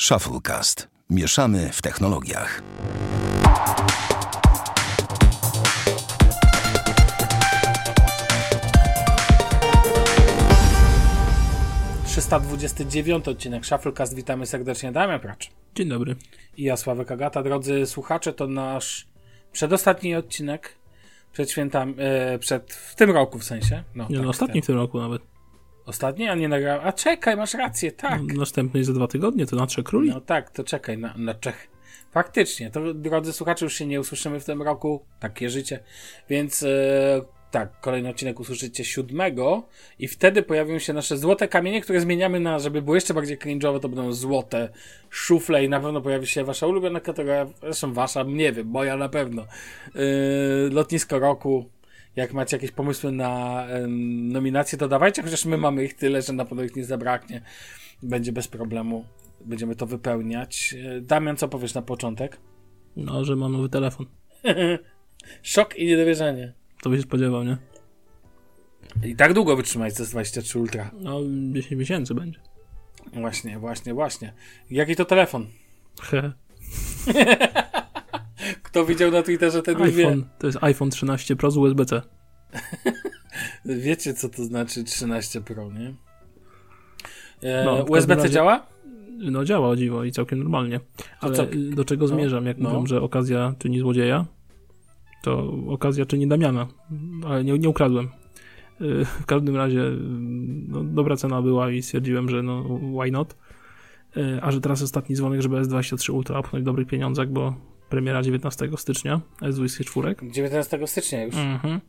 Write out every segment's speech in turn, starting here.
Shufflecast. Mieszamy w technologiach. Trzysta dziewiąty odcinek Shufflecast. Witamy serdecznie. Damian Pracz. Dzień dobry. I ja, Sławek Agata. Drodzy słuchacze, to nasz przedostatni odcinek przed świętami, e, przed, w tym roku w sensie. No, nie, tak, no ostatni ten. w tym roku nawet. Ostatni, a nie nagrałem. A czekaj, masz rację, tak. No, następny za dwa tygodnie, to na Trzech Króli. No tak, to czekaj, na, na Czech. Faktycznie, to drodzy słuchacze, już się nie usłyszymy w tym roku. Takie życie. Więc e, tak, kolejny odcinek usłyszycie siódmego i wtedy pojawią się nasze złote kamienie, które zmieniamy na, żeby było jeszcze bardziej cringe'owe, to będą złote szufle i na pewno pojawi się wasza ulubiona kategoria, zresztą wasza, nie wiem, moja na pewno. Yy, lotnisko roku, jak macie jakieś pomysły na nominacje, to dawajcie, chociaż my mamy ich tyle, że na pewno ich nie zabraknie. Będzie bez problemu. Będziemy to wypełniać. E, Damian, co powiesz na początek? No, że mam nowy telefon. Szok i niedowierzanie. To byś się spodziewał, nie? I tak długo wytrzymać z 23 Ultra. No, 10 miesięcy będzie. Właśnie, właśnie, właśnie. Jaki to telefon? Kto widział na Twitterze ten iPhone, To jest iPhone 13 Pro z USB-C. Wiecie, co to znaczy 13 Pro, nie? E, no, USB-C razie, działa? No działa o dziwo i całkiem normalnie. Ale co? do czego no, zmierzam? Jak no. mówią, że okazja czyni złodzieja, to okazja czyni Damiana. Ale nie, nie ukradłem. E, w każdym razie no, dobra cena była i stwierdziłem, że no why not. E, a że teraz ostatni dzwonek, żeby S23 Ultra opchnąć w dobrych pieniądzach, bo Premiera 19 stycznia S24. 19 stycznia już. Mhm.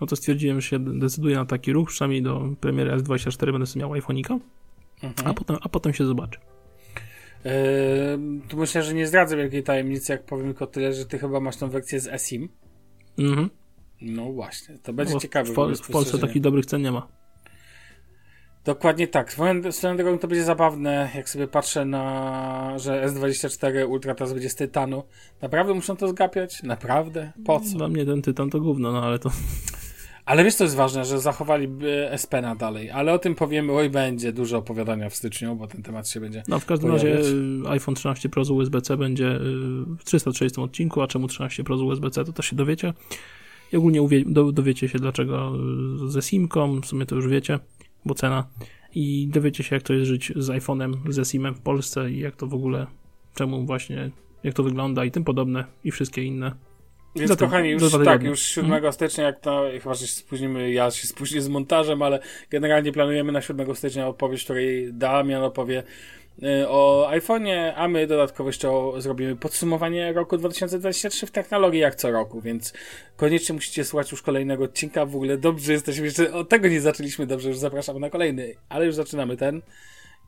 No to stwierdziłem, że się decyduję na taki ruch, przynajmniej do premiery S24 będę sobie miał iPhone'ika, mhm. a, potem, a potem się zobaczy. Yy, tu myślę, że nie zdradzę wielkiej tajemnicy, jak powiem tylko tyle, że ty chyba masz tą wersję z eSIM. Mhm. No właśnie, to będzie no, ciekawe. W, w Polsce takich dobrych cen nie ma. Dokładnie tak. Swoją, swoją drogą to będzie zabawne, jak sobie patrzę na, że S24 Ultra teraz będzie z tytanu. Naprawdę muszą to zgapiać? Naprawdę? Po co? Dla mnie ten tytan to gówno, no ale to... Ale wiesz, co jest ważne, że zachowali SP na dalej, ale o tym powiemy, oj, będzie dużo opowiadania w styczniu, bo ten temat się będzie No, w każdym pojawiać. razie iPhone 13 Pro z USB-C będzie y, w 330 odcinku, a czemu 13 Pro z USB-C, to też się dowiecie. I ogólnie dowiecie się, dlaczego y, ze SIM-ką, w sumie to już wiecie bo cena. I dowiecie się, jak to jest żyć z iPhone'em, ze SIM-em w Polsce i jak to w ogóle, czemu właśnie, jak to wygląda i tym podobne i wszystkie inne. Więc Zatem, kochani, już tak, już 7 hmm. stycznia, jak to, chyba że się spóźnimy, ja się spóźnię z montażem, ale generalnie planujemy na 7 stycznia opowieść, której Damian opowie o iPhone'ie, a my dodatkowo jeszcze zrobimy podsumowanie roku 2023 w technologii jak co roku, więc koniecznie musicie słuchać już kolejnego odcinka. W ogóle dobrze jesteśmy jeszcze, od tego nie zaczęliśmy dobrze, już zapraszamy na kolejny, ale już zaczynamy ten.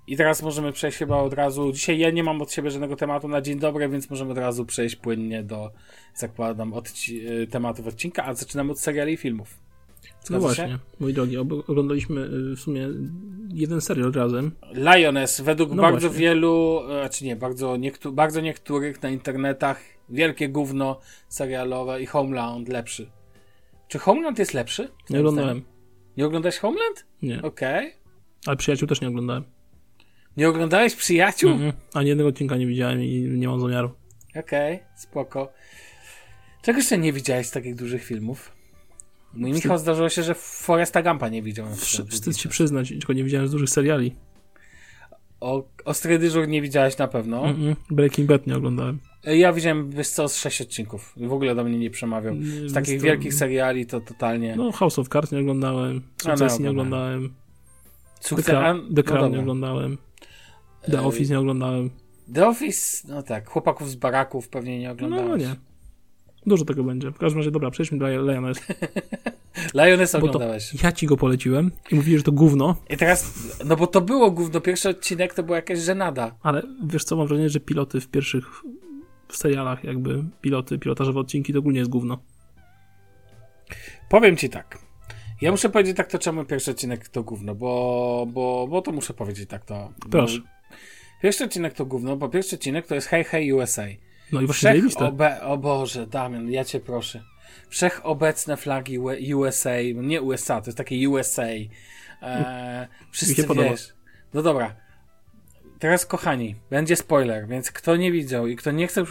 I teraz możemy przejść chyba od razu. Dzisiaj ja nie mam od siebie żadnego tematu na dzień dobry, więc możemy od razu przejść płynnie do, zakładam, od, y, tematów odcinka, a zaczynamy od seriali i filmów. No właśnie, się? mój drogi, oglądaliśmy y, w sumie jeden serial razem. Lioness, według no bardzo właśnie. wielu, e, znaczy nie, bardzo, niektó bardzo niektórych na internetach, wielkie gówno serialowe i Homeland lepszy. Czy Homeland jest lepszy? Nie oglądałem. Nie oglądałeś Homeland? Nie. Okej. Okay. Ale Przyjaciół też nie oglądałem. Nie oglądałeś Przyjaciół? Mm -hmm. Ani jednego odcinka nie widziałem i nie mam zamiaru. Okej, okay, spoko. Czego jeszcze nie widziałeś z takich dużych filmów? Mój no Michał zdarzyło się, że Foresta Gampa nie widział. Wstyd się przyznać, tylko nie widziałem z dużych seriali. O, Ostry dyżur nie widziałeś na pewno. Mm -mm. Breaking Bad nie oglądałem. E, ja widziałem, wiesz co, z sześć odcinków. W ogóle do mnie nie przemawiał. Z takich to... wielkich seriali to totalnie... No, House of Cards nie oglądałem. Success nie oglądałem. Sukces... The, Crown, The no nie oglądałem. The e, Office nie oglądałem. The Office, no tak. Chłopaków z baraków pewnie nie oglądałem. No, no nie. Dużo tego będzie. W każdym razie, dobra, przejdźmy do Lioness. Lioness oglądałeś. Ja ci go poleciłem i mówili, że to gówno. I teraz, no bo to było gówno. Pierwszy odcinek to była jakaś żenada. Ale wiesz co, mam wrażenie, że piloty w pierwszych w serialach jakby, piloty, pilotażowe odcinki to ogólnie jest gówno. Powiem ci tak. Ja muszę powiedzieć tak to, czemu pierwszy odcinek to gówno, bo, bo, bo to muszę powiedzieć tak to. Proszę. Pierwszy odcinek to gówno, bo pierwszy odcinek to jest Hey Hey USA. No i właśnie Wszech obe- O Boże, Damian, ja cię proszę. Wszechobecne flagi USA, nie USA, to jest takie USA. E, wszyscy wiesz. No dobra. teraz kochani, będzie spoiler, więc kto nie widział i kto nie chce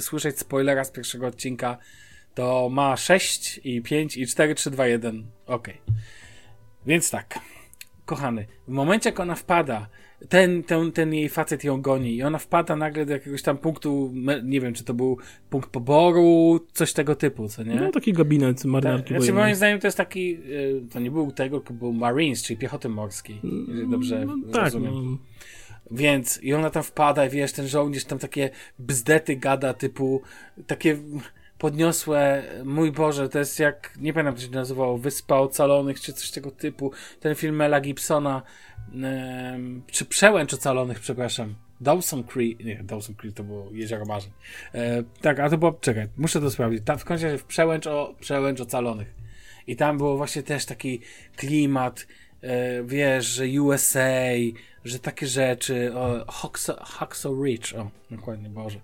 słyszeć spoilera z pierwszego odcinka, to ma 6 i 5 i 4, 3, 2, 1. Ok. Więc tak, kochany, w momencie jak ona wpada, ten, ten, ten jej facet ją goni i ona wpada nagle do jakiegoś tam punktu, nie wiem, czy to był punkt poboru, coś tego typu, co nie? No, taki gabinet marynarki Ta, znaczy, moim zdaniem to jest taki, y, to nie był tego, tylko był Marines, czyli piechoty morskiej, jeżeli dobrze no, tak, rozumiem. No. Więc i ona tam wpada i wiesz, ten żołnierz tam takie bzdety gada typu, takie podniosłe, mój Boże, to jest jak, nie pamiętam, jak się nazywało, Wyspa Ocalonych, czy coś tego typu, ten film Mela Gibsona, czy Przełęcz Ocalonych, przepraszam, Dawson Creek, nie, Dawson Creek to było Jezioro Marzeń. E, tak, a to było, czekaj, muszę to sprawdzić. Tam w końcu w Przełęcz, o, Przełęcz Ocalonych. I tam było właśnie też taki klimat, e, wiesz, że USA, że takie rzeczy, o, Hacksaw Ridge, o, dokładnie, Boże.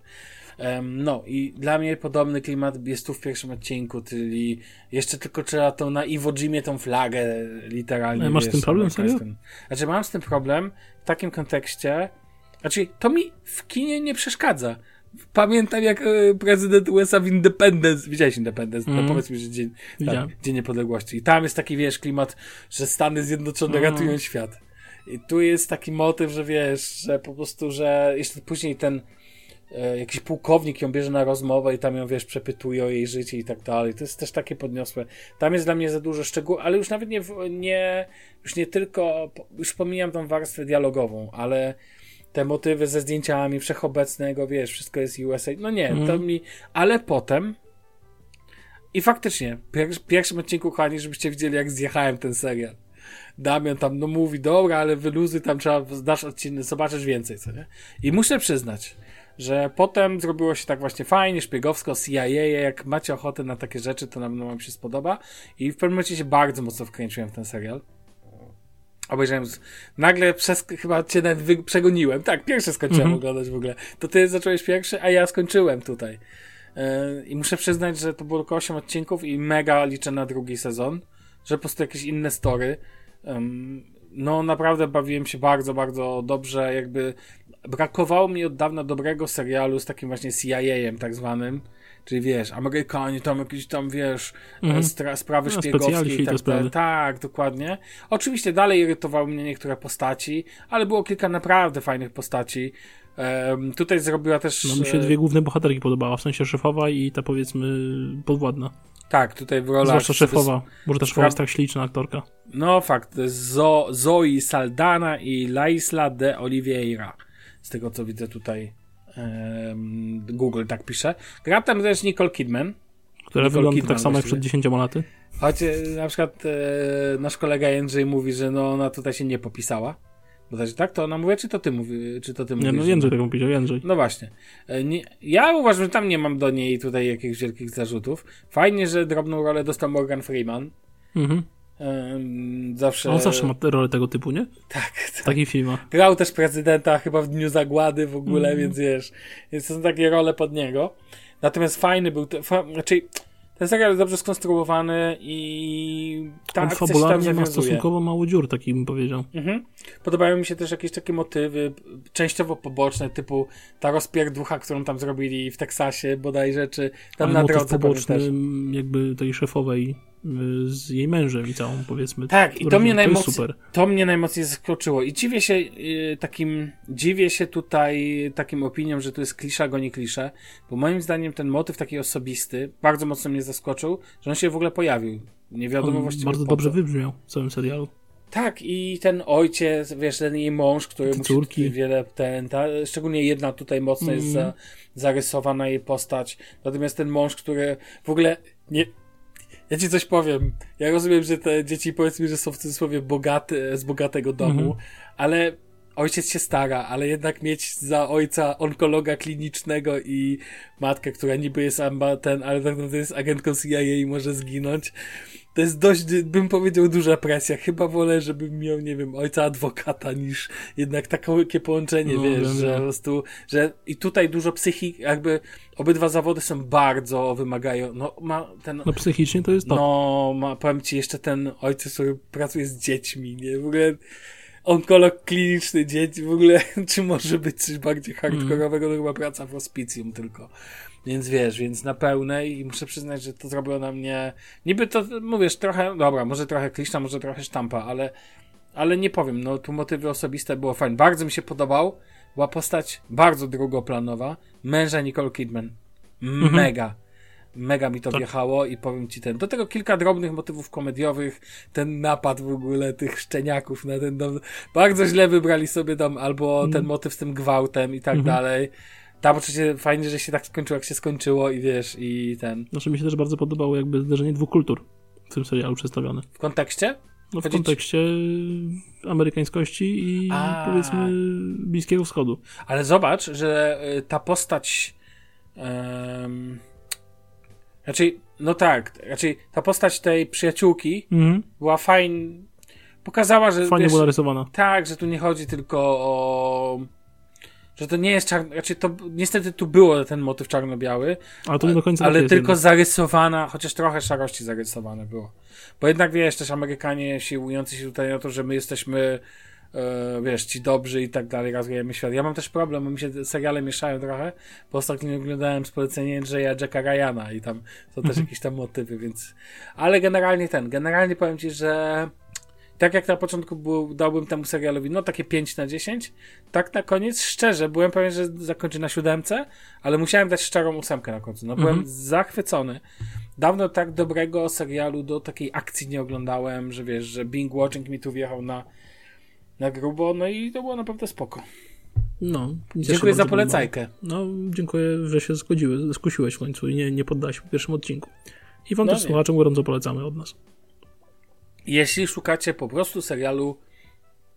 No i dla mnie podobny klimat jest tu w pierwszym odcinku, czyli jeszcze tylko trzeba tą na Iwo Jimie tą flagę literalnie. Ale masz wiesz, z tym problem, serio? Znaczy mam z tym problem w takim kontekście, znaczy to mi w kinie nie przeszkadza. Pamiętam jak e, prezydent USA w Independence, widziałeś Independence, mm. no powiedz mi, że dzień, tak, dzień Niepodległości. I tam jest taki, wiesz, klimat, że Stany Zjednoczone mm. ratują świat. I tu jest taki motyw, że wiesz, że po prostu, że jeszcze później ten E, jakiś pułkownik ją bierze na rozmowę i tam ją, wiesz, przepytuje o jej życie i tak dalej. To jest też takie podniosłe. Tam jest dla mnie za dużo szczegółów, ale już nawet nie, nie, już nie tylko, już pomijam tą warstwę dialogową, ale te motywy ze zdjęciami wszechobecnego, wiesz, wszystko jest USA. No nie, mm. to mhm. mi, ale potem i faktycznie, w pierwszym odcinku, kochani, żebyście widzieli, jak zjechałem ten serial. Damian tam, no mówi, dobra, ale wyluzy, tam trzeba, dasz odcinek, zobaczysz więcej, co nie? I muszę przyznać, że potem zrobiło się tak właśnie fajnie, szpiegowsko, CIA, jak macie ochotę na takie rzeczy, to na pewno wam się spodoba i w pewnym momencie się bardzo mocno wkręciłem w ten serial. Obejrzałem, nagle przez, chyba cię nawet wy... przegoniłem, tak, pierwszy skończyłem mm -hmm. oglądać w ogóle. To ty zacząłeś pierwszy, a ja skończyłem tutaj. Yy, I muszę przyznać, że to było tylko 8 odcinków i mega liczę na drugi sezon, że po prostu jakieś inne story. no naprawdę bawiłem się bardzo, bardzo dobrze, jakby brakowało mi od dawna dobrego serialu z takim właśnie CIA-em tak zwanym. Czyli wiesz, Amerykanie tam jakieś tam, wiesz, mm -hmm. sprawy no, szpiegowskie i tak dalej. Tak, dokładnie. Oczywiście dalej irytowały mnie niektóre postaci, ale było kilka naprawdę fajnych postaci. Um, tutaj zrobiła też... No mi się dwie główne bohaterki podobała, w sensie szefowa i ta powiedzmy podwładna. Tak, tutaj w rolach... Zwłaszcza szefowa, może ta szefowa jest tak śliczna aktorka. No fakt, Zo Zoe Saldana i Laisla de Oliveira z tego co widzę tutaj Google tak pisze. Gra tam też Nicole Kidman. Która Nicole wygląda Kidman tak samo jak przed 10 laty. Choć e, na przykład e, nasz kolega Jędrzej mówi, że no ona tutaj się nie popisała. Bo też tak to ona mówi, czy to ty mówi, czy to ty mówisz? Nie, no Jędrzej tak powiedział, Jędrzej. No właśnie. E, nie, ja uważam, że tam nie mam do niej tutaj jakichś wielkich zarzutów. Fajnie, że drobną rolę dostał Morgan Freeman. Mhm. Zawsze... On zawsze ma rolę tego typu, nie? Tak. tak. Taki film. Grał też prezydenta chyba w Dniu Zagłady w ogóle, mm. więc wiesz, więc to są takie role pod niego. Natomiast fajny był, to, fa, znaczy ten serial jest dobrze skonstruowany i ta On fabularnie ma stosunkowo mało dziur, taki bym powiedział. Mhm. Podobają mi się też jakieś takie motywy, częściowo poboczne, typu ta rozpierdłucha, którą tam zrobili w Teksasie bodajże, czy tam Ale na drodze. poboczny jakby tej szefowej z jej mężem i całą, powiedzmy. Tak, i to mnie, najmocniej, to, to mnie najmocniej zaskoczyło. I dziwię się yy, takim, dziwię się tutaj takim opiniom, że to jest klisza goni klisze, bo moim zdaniem ten motyw taki osobisty bardzo mocno mnie zaskoczył, że on się w ogóle pojawił. Nie wiadomo on właściwie. Bardzo dobrze wybrzmiał w całym serialu. Tak, i ten ojciec, wiesz, ten jej mąż, który Te wiele, ten, ta, szczególnie jedna tutaj mocno mm. jest za, zarysowana jej postać. Natomiast ten mąż, który w ogóle nie, ja ci coś powiem. Ja rozumiem, że te dzieci powiedzmy, że są w cudzysłowie bogate, z bogatego domu, mhm. ale ojciec się stara, ale jednak mieć za ojca onkologa klinicznego i matkę, która niby jest amba ten, ale tak naprawdę jest agentką CIA i może zginąć, to jest dość, bym powiedział, duża presja. Chyba wolę, żebym miał, nie wiem, ojca adwokata niż jednak takie połączenie, no, wiesz, że po prostu, że i tutaj dużo psychik, jakby obydwa zawody są bardzo, wymagają, no ma ten... No psychicznie to jest to. No, ma, powiem ci, jeszcze ten ojciec, który pracuje z dziećmi, nie, w ogóle onkolog kliniczny dzieci, w ogóle czy może być coś bardziej hardkorowego, mm. to chyba praca w hospicjum tylko. Więc wiesz, więc na pełnej i muszę przyznać, że to zrobiło na mnie, niby to, mówisz, trochę, dobra, może trochę kliszna, może trochę sztampa, ale, ale nie powiem, no tu motywy osobiste było fajne. Bardzo mi się podobał, była postać bardzo drugoplanowa, męża Nicole Kidman. Mhm. Mega mega mi to wjechało i powiem ci ten. Do tego kilka drobnych motywów komediowych, ten napad w ogóle tych szczeniaków na ten dom. Bardzo źle wybrali sobie dom, albo mm. ten motyw z tym gwałtem i tak -hmm. dalej. Tam oczywiście fajnie, że się tak skończyło, jak się skończyło i wiesz, i ten. Znaczy mi się też bardzo podobało jakby zderzenie dwóch kultur w tym serialu przedstawione. W kontekście? No w Chodzić... kontekście amerykańskości i A... powiedzmy Bliskiego Wschodu. Ale zobacz, że y, ta postać um, raczej, no tak, raczej ta postać tej przyjaciółki mm. była fajna, pokazała, że... Fajnie wiesz, była narysowana. Tak, że tu nie chodzi tylko o... Że to nie jest czarno, raczej to, niestety tu było ten motyw czarno-biały. Ale to nie do końca Ale tylko zarysowana, chociaż trochę szarości zarysowane było. Bo jednak wiesz, też Amerykanie siłujący się tutaj na to, że my jesteśmy e, wiesz, ci dobrzy i tak dalej, rozwijamy świat. Ja mam też problem, bo mi się seriale mieszają trochę, bo ostatnio oglądałem z polecenia Andrzeja Jacka Ryana i tam są też mhm. jakieś tam motywy, więc... Ale generalnie ten, generalnie powiem ci, że tak jak na początku był, dałbym temu serialowi, no takie 5 na 10, tak na koniec, szczerze, byłem pewien, że zakończy na siódemce, ale musiałem dać szczerą ósemkę na końcu. No byłem mhm. zachwycony. Dawno tak dobrego serialu do takiej akcji nie oglądałem, że wiesz, że Bing Watching mi tu wjechał na na grubo, no i to było naprawdę spoko. No, dziękuję za polecajkę. No, dziękuję, że się zgodziły, skusiłeś w końcu i nie, nie poddałeś w pierwszym odcinku. I wam no też słuchaczom gorąco polecamy od nas. Jeśli szukacie po prostu serialu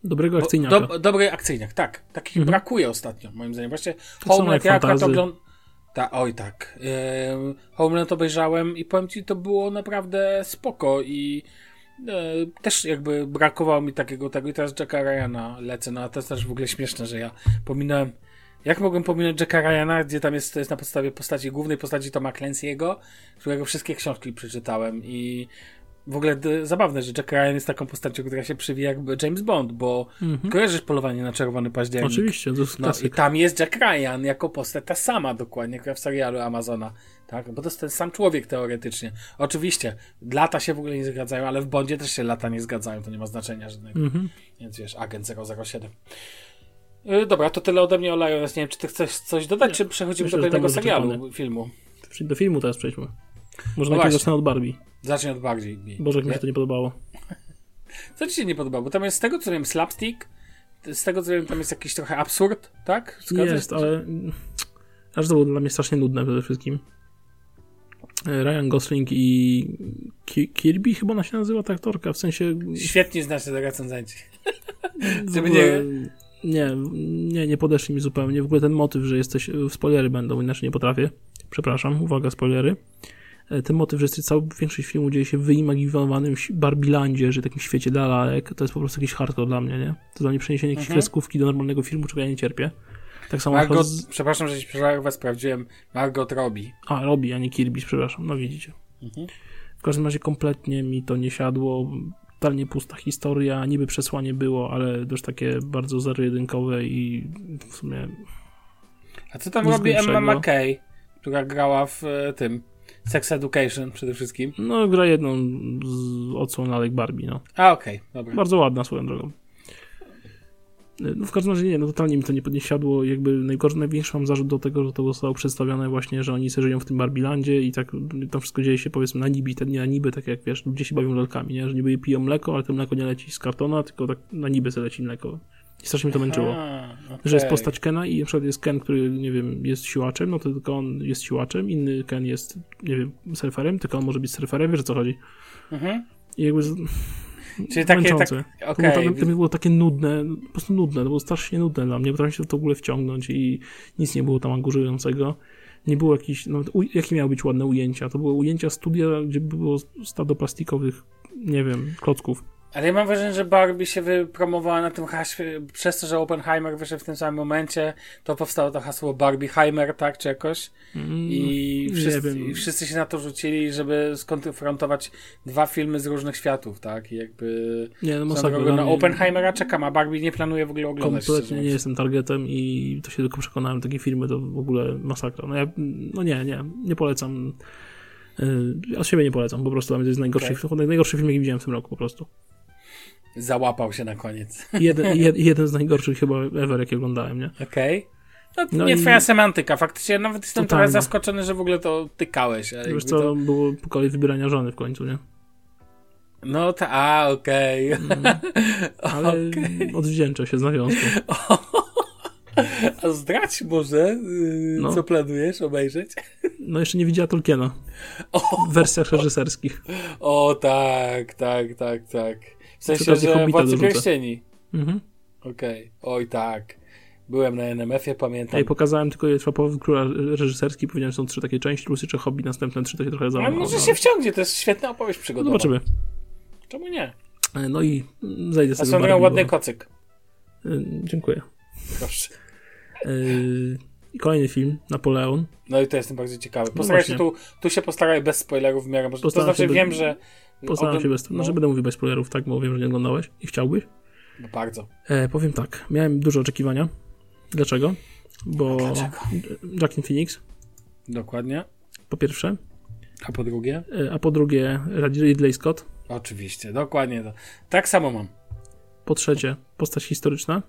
Dobrego akcyjniaka. Do, dobry akcyjniak, tak. Takich mhm. brakuje ostatnio, moim zdaniem. Właśnie Homeland, ja akurat ogląd... Ta, oj tak. Yy, Homeland obejrzałem i powiem ci, to było naprawdę spoko i E, też jakby brakowało mi takiego tego i teraz Jacka Ryana lecę, no a to jest też w ogóle śmieszne, że ja pominąłem jak mogłem pominąć Jacka Ryana, gdzie tam jest, to jest na podstawie postaci, głównej postaci Toma Clancy'ego, którego wszystkie książki przeczytałem i w ogóle zabawne, że Jack Ryan jest taką postacią, która się przywija jakby James Bond, bo mhm. kojarzysz polowanie na czerwony październik. Oczywiście, to jest no, I tam jest Jack Ryan jako postać ta sama dokładnie, jak w serialu Amazona. Tak? Bo to jest ten sam człowiek teoretycznie. Oczywiście, lata się w ogóle nie zgadzają, ale w Bondzie też się lata nie zgadzają, to nie ma znaczenia żadnego. Mhm. Więc wiesz, agent 007. Yy, dobra, to tyle ode mnie o Lioness. Nie wiem, czy ty chcesz coś dodać, nie. czy przechodzimy Myślę, do kolejnego serialu, filmu? Do filmu teraz przejdźmy. Może no najpierw zacznę od Barbie. Zacznij od Barbie. Boże, jak mi się to nie podobało. Co ci się nie podobało? Bo tam jest z tego, co wiem, slapstick, z tego, co wiem, tam jest jakiś trochę absurd, tak? Zgadzasz jest, ale aż to było dla mnie strasznie nudne przede wszystkim. Ryan Gosling i Kirby chyba ona się nazywa ta aktorka, w sensie... Świetnie znasz te recenzenci. Żeby nie... Nie, nie, nie podeszli mi zupełnie. W ogóle ten motyw, że jesteś... Spoilery będą, inaczej nie potrafię. Przepraszam, uwaga, spoilery. E, ten motyw, że cała większość filmu dzieje się w wyimaginowanym Barbilandzie, że takim świecie lalek, to jest po prostu jakiś hardcore dla mnie, nie? To dla mnie przeniesienie jakiejś mhm. kreskówki do normalnego filmu, czego ja nie cierpię. Tak samo Margot, z... przepraszam, że się was sprawdziłem, Margot Robbie. A, Robbie, a nie Kirby, przepraszam, no widzicie. Mhm. W każdym razie kompletnie mi to nie siadło, totalnie pusta historia, niby przesłanie było, ale też takie bardzo zero-jedynkowe i w sumie... A co tam robi Emma McKay, która grała w e, tym Sex Education przede wszystkim? No, gra jedną z odsłon Alec Barbie, no. A, okej, okay, dobra. Bardzo ładna swoją drogą. No w każdym razie nie, no totalnie mi to nie, nie siadło. Jakby najgorszy, największy mam zarzut do tego, że to zostało przedstawione właśnie, że oni sobie żyją w tym Barbilandzie i tak to wszystko dzieje się powiedzmy na nibi, nie na niby, tak jak wiesz, ludzie się bawią lalkami, nie? Że niby piją mleko, ale to mleko nie leci z kartona, tylko tak na niby sobie leci mleko. I strasznie mnie to męczyło. Aha, okay. Że jest postać Kena i na przykład jest Ken, który, nie wiem, jest siłaczem, no to tylko on jest siłaczem, inny Ken jest, nie wiem, surferem, tylko on może być surferem, wiesz o co chodzi. Mhm. I jakby Czyli takie, męczące. Tak, okay. to, było, to było takie nudne, po prostu nudne, to było strasznie nudne dla mnie, potrafiłem się to w ogóle wciągnąć i nic nie było tam angażującego. Nie było jakichś, no, jakie miały być ładne ujęcia? To były ujęcia studia, gdzie było stado plastikowych, nie wiem, klocków. Ale ja mam wrażenie, że Barbie się wypromowała na tym haśle, przez to, że Oppenheimer wyszedł w tym samym momencie, to powstało to hasło Barbieheimer, tak, czy jakoś. I Mm, wszyscy, i wszyscy się na to rzucili, żeby skonfrontować dwa filmy z różnych światów, tak, i jakby... Nie, no masakra. na mnie Oppenheimera czekam, a Barbie nie planuję w ogóle oglądać. Kompletnie nie jestem targetem i to się tylko przekonałem. Takie filmy to w ogóle masakra. No, ja, no nie, nie, nie polecam. Od siebie nie polecam, po prostu dla mnie to jest najgorszy, film, najgorszy film, jaki widziałem w tym roku po prostu. Załapał się na koniec. Jeden, jed, jeden z najgorszych chyba ever, jakie oglądałem, nie? Okej. No, No nie i- twoja semantyka. Faktycznie nawet jestem Totalnie. trochę zaskoczony, że w ogóle to tykałeś. ale Wiesz co, to... było po kolei wybierania żony w końcu, nie? No ta, a okej. Ale Okej. odwdzięczę się z nawiązką. A zdradź może, yy, No. co planujesz obejrzeć? No jeszcze nie widziała Tolkiena O, w wersjach reżyserskich. o tak, tak, tak, tak. W sensie, że Władcy. Pierścieni. Mhm. Okej, oj tak. Byłem na NMF-ie, pamiętam. Jej pokazałem tylko połowy króla reżyserski, powiedziałem, że są trzy takie części, plus jeszcze Hobby, następne trzy, to się trochę za Ale może no. się wciągnie, to jest świetna opowieść przygodowa. Zobaczymy. Czemu nie? E, No i zejdę A sobie drogą Barbie, ładny bo- kocyk. Y, Dziękuję. Proszę. Y, I kolejny film, Napoleon. No i to jestem bardzo ciekawy. Postaraj się No właśnie. tu, tu się postaraj bez spoilerów w miarę. Może, to Postaram znaczy się be- wiem, że... Ogląd- się bez... No, że będę mówił bez spoilerów, tak, bo wiem, że nie oglądałeś i chciałbyś. No bardzo. E, powiem tak, miałem duże oczekiwania. Dlaczego? Bo Dlaczego? Joaquin Phoenix, Dokładnie. po pierwsze, A po drugie? e, a po drugie Ridley Scott, Oczywiście, dokładnie to. Tak samo mam. po trzecie postać historyczna,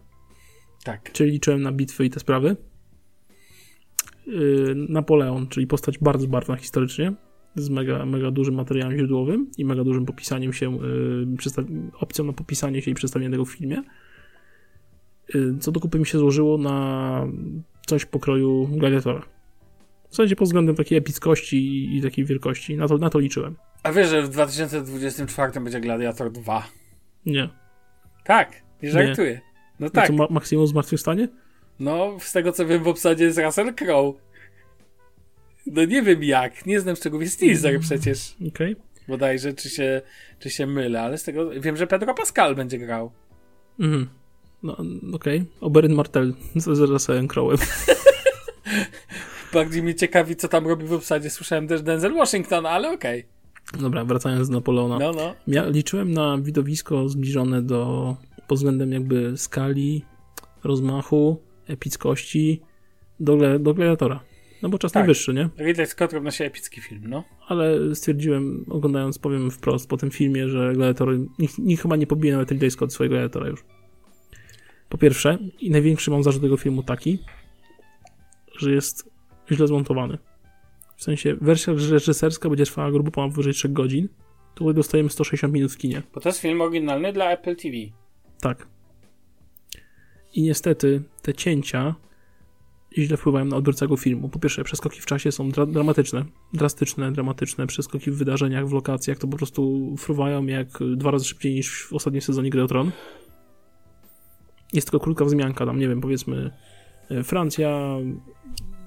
Tak. czyli liczyłem na bitwy i te sprawy. Y, Napoleon, czyli postać bardzo barwna historycznie, z mega, mega dużym materiałem źródłowym i mega dużym popisaniem się, y, opcją na popisanie się i przedstawienie tego w filmie. Y, Co do kupy mi się złożyło na coś pokroju Gladiatora. W sensie pod względem takiej epickości i, i takiej wielkości. Na to, na to liczyłem. A wiesz, że w 2024 będzie Gladiator 2? Nie. Tak, nie żartuję. No Tak. tak. Co, ma, Maksimum zmartwychwstanie? No, z tego co wiem, w obsadzie jest Russell Crowe. No nie wiem jak, nie znam szczegółów, jest teaser przecież. Okej. Bodajże, czy się, czy się mylę, ale z tego wiem, że Pedro Pascal będzie grał. Mhm. No, okej. Oberyn Martel z z Russellem Crowe'em. Bardziej mnie ciekawi, co tam robi w obsadzie. Słyszałem też Denzel Washington, ale okej. Dobra, wracając do Napoleona. No, no. Ja liczyłem na widowisko zbliżone do pod względem jakby skali, rozmachu, epickości do, do Gladiatora. No bo czas Tak. najwyższy, nie? Ridley Scott robi na się epicki film, no. Ale stwierdziłem, oglądając, powiem wprost, po tym filmie, że Gladiator, nikt, nikt chyba nie pobije nawet Ridley Scott swojego Gladiatora już. Po pierwsze, i największy mam zarzut tego filmu taki, że jest źle zmontowany. W sensie, wersja reżyserska będzie trwała grubo powyżej 3 godzin, to dostajemy 160 minut w kinie. Bo to jest film oryginalny dla Apple TV. Tak. I niestety te cięcia źle wpływają na odbiorcę tego filmu. Po pierwsze, przeskoki w czasie są dra dramatyczne, drastyczne, dramatyczne. Przeskoki w wydarzeniach, w lokacjach to po prostu fruwają jak dwa razy szybciej niż w ostatnim sezonie Gry o Tron. Jest tylko krótka wzmianka tam, nie wiem, powiedzmy e, Francja,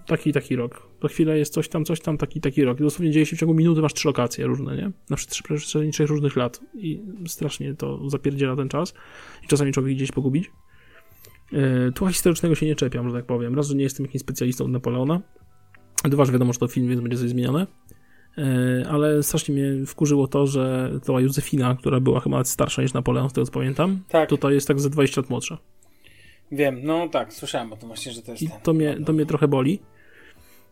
taki taki rok. Za chwilę jest coś tam, coś tam, taki taki rok. I dosłownie dzieje się w ciągu minuty, masz trzy lokacje różne, nie? Na przestrzeni trzech różnych lat. I strasznie to zapierdziela ten czas. I czasami człowiek gdzieś pogubić. Yy, Tła historycznego się nie czepiam, że tak powiem. Raz, że nie jestem jakimś specjalistą od Napoleona. Dwa, że wiadomo, że to film, więc będzie coś zmienione. Yy, Ale strasznie mnie wkurzyło to, że to Józefina, która była chyba starsza niż Napoleon, z tego co pamiętam, Tak, tutaj jest tak ze 20 lat młodsza. wiem, no tak, słyszałem o tym właśnie, że to jest I ten. to mnie, to mnie trochę boli.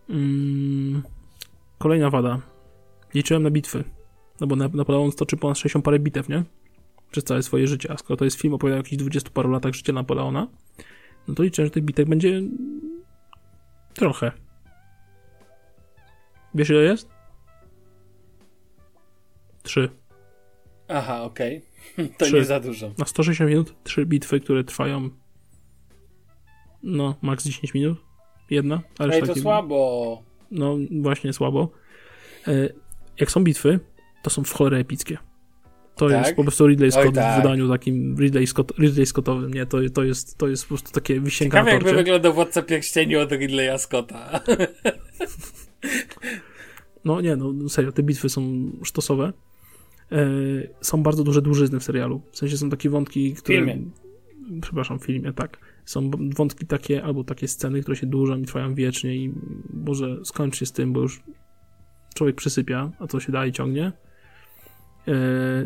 Mm, kolejna wada. Liczyłem na bitwy. No bo Nap- Napoleon stoczy ponad 60 parę bitew, nie? Przez całe swoje życie. A skoro to jest film opowiada o jakichś 20 paru latach życia Napoleona, no to liczę, że tych bitek będzie trochę. Wiesz ile jest? Trzy. Aha, okej. To Trzy. nie za dużo. Na 160 minut trzy bitwy, które trwają no, maks 10 minut. Jedna, ale Ej, to słabo. no właśnie słabo. E, Jak są bitwy, to są w cholerę epickie. To Tak? jest po prostu Ridley Oj, Scott tak. w wydaniu takim Ridley, Scott, Ridley Scottowym, nie? To, to, jest, to jest po prostu takie wisienka Ciekawe na jakby torcie. wyglądał Władca Pierścieni od Ridleya Scotta. No nie, no serio, te bitwy są sztosowe. są bardzo duże dłużyzny w serialu. W sensie są takie wątki, które... Filmie. Przepraszam, w filmie, tak. Są wątki takie, albo takie sceny, które się dłużą i trwają wiecznie i może skończ się z tym, bo już człowiek przysypia, a co się dalej ciągnie.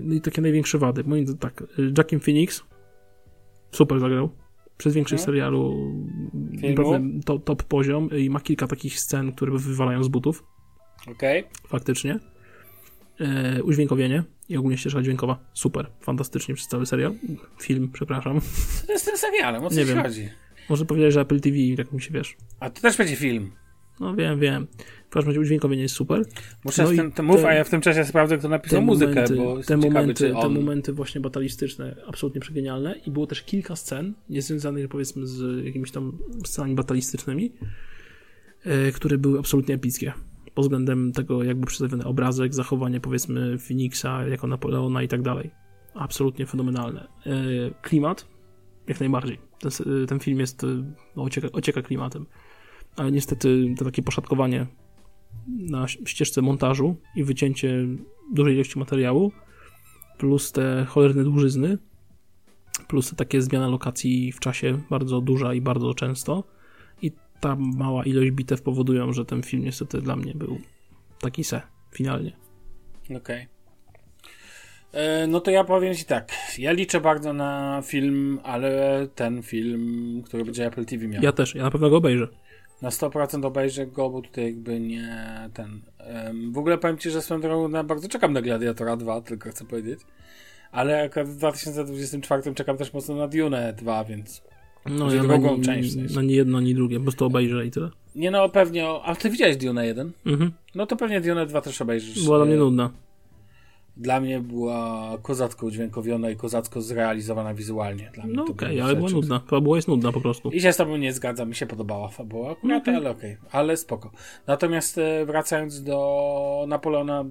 No i takie największe wady. Moim zdaniem tak, Jackiem Phoenix super zagrał. Przez większość hmm. serialu naprawdę to, top poziom i ma kilka takich scen, które wywalają z butów. Okej. Okay. Faktycznie. E, udźwiękowienie i ogólnie ścieżka dźwiękowa. Super. Fantastycznie przez cały serial. Film, przepraszam. Co to jest ten serialem? O co Nie wiem. chodzi? Może powiedzieć, że Apple TV, tak mi się wiesz. A to też będzie film. No wiem, wiem. W każdym razie udźwiękowienie jest super. Muszę no w tym, mów, te, a ja w tym czasie sprawdzę, kto napisał muzykę, momenty, bo te momenty, te momenty właśnie batalistyczne, absolutnie przegenialne i było też kilka scen, niezwiązanych powiedzmy z jakimiś tam scenami batalistycznymi, yy, które były absolutnie epickie. Pod względem tego, jak był przedstawiony obrazek, zachowanie powiedzmy Phoenixa jako Napoleona i tak dalej. Absolutnie fenomenalne. Yy, klimat, jak najbardziej. Ten, ten film jest, no, ocieka, ocieka klimatem ale niestety to takie poszatkowanie na ścieżce montażu i wycięcie dużej ilości materiału, plus te cholerne dłużyzny, plus takie zmiana lokacji w czasie bardzo duża i bardzo często i ta mała ilość bitew powodują, że ten film niestety dla mnie był taki se, finalnie. Okej. Okay. E, no to ja powiem Ci tak. Ja liczę bardzo na film, ale ten film, który będzie Apple TV miał. Ja też, ja na pewno go obejrzę na 100% obejrzę go, bo tutaj jakby nie ten. W ogóle powiem ci, że swoją drogą na, bardzo czekam na Gladiatora 2, tylko chcę powiedzieć. Ale akurat w 2024 czekam też mocno na Dune 2, więc. No, ja drugą część. W No nie jedno, ani drugie, po prostu obejrzę i tyle. Nie no, pewnie. A ty widziałeś Dune 1? Mhm. No to pewnie Dune 2 też obejrzysz. Była dla mnie nudna dla mnie była kozacko udźwiękowiona i kozacko zrealizowana wizualnie. Dla mnie no okej, okay, ale była nudna. Fabuła jest nudna po prostu. I się z tobą nie zgadzam, mi się podobała fabuła akurat, okay. ale okej, okay. ale spoko. Natomiast e, wracając do Napoleona,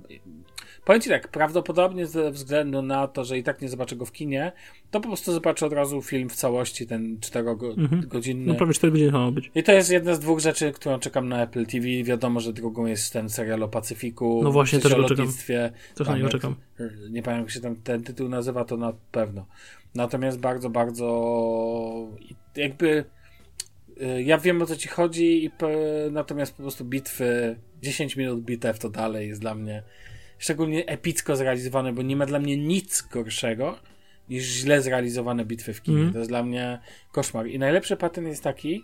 Powiem Ci tak, prawdopodobnie ze względu na to, że i tak nie zobaczę go w kinie, to po prostu zobaczę od razu film w całości, ten 4-godzinny. Mhm. No prawie 4 godziny ma być. I to jest jedna z dwóch rzeczy, którą czekam na Apple TV. Wiadomo, że drugą jest ten serial o Pacyfiku. No właśnie, też go czekam. Też na niego czekam. Nie pamiętam, jak się tam ten tytuł nazywa, to na pewno. Natomiast bardzo, bardzo jakby y, ja wiem o co ci chodzi, i natomiast po prostu bitwy, 10 minut bitew to dalej jest dla mnie szczególnie epicko zrealizowane, bo nie ma dla mnie nic gorszego niż źle zrealizowane bitwy w kinie. Mm. To jest dla mnie koszmar. I najlepszy patent jest taki,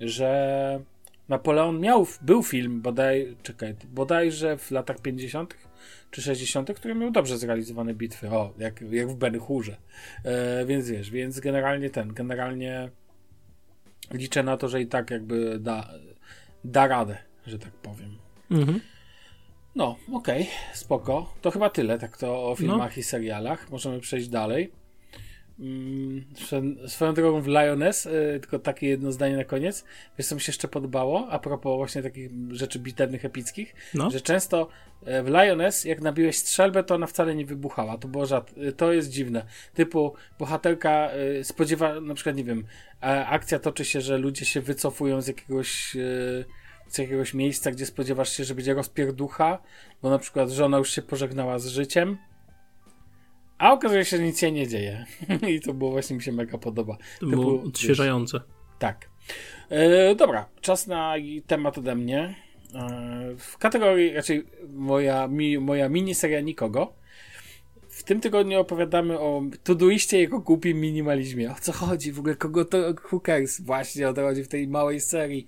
że Napoleon miał, był film bodaj, czekaj, bodajże w latach 50. czy 60., który miał dobrze zrealizowane bitwy. O, jak, jak w Ben Hurze. E, więc wiesz, więc generalnie ten, generalnie liczę na to, że i tak jakby da, da radę, że tak powiem. Mhm. No, okej, okay, spoko. To chyba tyle, tak to o filmach no. i serialach. Możemy przejść dalej. Mm, swoją drogą w Lioness, y, tylko takie jedno zdanie na koniec. Wiesz, co mi się jeszcze podobało, a propos właśnie takich rzeczy bitewnych, epickich, no. że często y, w Lioness, jak nabiłeś strzelbę, to ona wcale nie wybuchała. To było rzad... Y, to jest dziwne. Typu bohaterka spodziewa, na przykład, nie wiem, akcja toczy się, że ludzie się wycofują z jakiegoś z jakiegoś miejsca, gdzie spodziewasz się, że będzie rozpierducha, bo na przykład żona już się pożegnała z życiem, a okazuje się, że nic się nie dzieje. I to było właśnie mi się mega podoba. To, to było odświeżające. tak. E, dobra, czas na temat ode mnie. E, w kategorii raczej moja, mi, moja miniseria Nikogo. W tym tygodniu opowiadamy o Todoiście i jego głupim minimalizmie. O co chodzi? W ogóle kogo to cares? Właśnie o to chodzi w tej małej serii.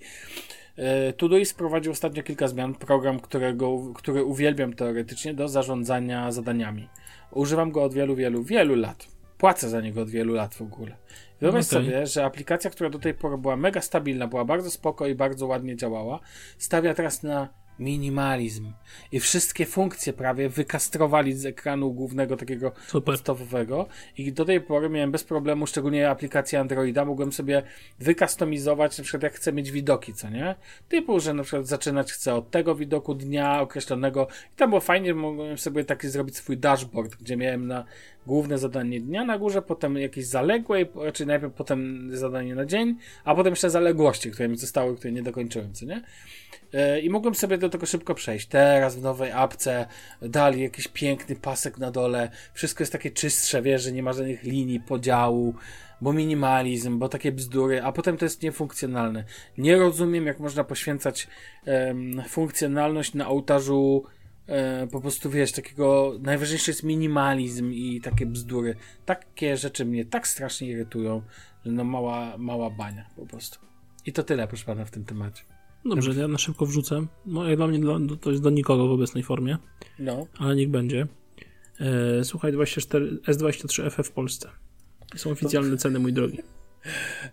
E, Todoist prowadzi ostatnio kilka zmian. Program, którego, który uwielbiam teoretycznie do zarządzania zadaniami. Używam go od wielu, wielu, wielu lat. Płacę za niego od wielu lat w ogóle. Wyobraź okay. sobie, że aplikacja, która do tej pory była mega stabilna, była bardzo spoko i bardzo ładnie działała, stawia teraz na minimalizm. I wszystkie funkcje prawie wykastrowali z ekranu głównego takiego Super. podstawowego. I do tej pory miałem bez problemu, szczególnie aplikację Androida, mogłem sobie wykustomizować, na przykład jak chcę mieć widoki, co nie? Typu, że na przykład zaczynać chcę od tego widoku dnia określonego. I tam było fajnie, mogłem sobie taki zrobić swój dashboard, gdzie miałem na, główne zadanie dnia na górze, potem jakieś zaległe, raczej najpierw potem zadanie na dzień, a potem jeszcze zaległości, które mi zostały, które nie dokończyłem, co nie? E, I mogłem sobie do tego szybko przejść. Teraz w nowej apce dali jakiś piękny pasek na dole, wszystko jest takie czystsze, wiesz, że nie ma żadnych linii, podziału, bo minimalizm, bo takie bzdury, a potem to jest niefunkcjonalne. Nie rozumiem, jak można poświęcać um, funkcjonalność na ołtarzu E, po prostu wiesz, takiego najważniejszy jest minimalizm i takie bzdury. Takie rzeczy mnie tak strasznie irytują, że no mała, mała bania po prostu. I to tyle, proszę pana, w tym temacie. Dobrze, ja na szybko wrzucę. No, jak dla mnie to jest do nikogo w obecnej formie. No. Ale niech będzie. E, słuchaj, 24, S23FF w Polsce. Są oficjalne ceny, mój drogi.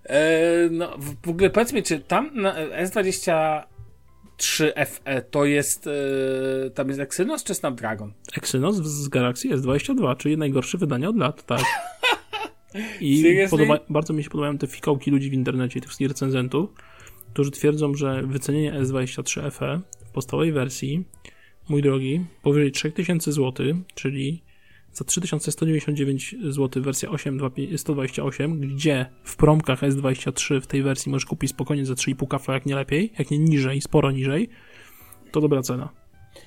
E, no, w ogóle powiedz mi, czy tam S20 3FE to jest, e, tam jest Exynos czy Snapdragon? Exynos z Galaxy S22, czyli najgorsze wydanie od lat, tak. I podoba, bardzo mi się podobają te fikołki ludzi w internecie, tych recenzentów, którzy twierdzą, że wycenienie S23 FE w podstawowej wersji, mój drogi, powyżej 3000 zł, czyli za 3199 zł wersja 8.128, gdzie w promkach S23 w tej wersji możesz kupić spokojnie za 3,5 kafla, jak nie lepiej, jak nie niżej, sporo niżej, to dobra cena.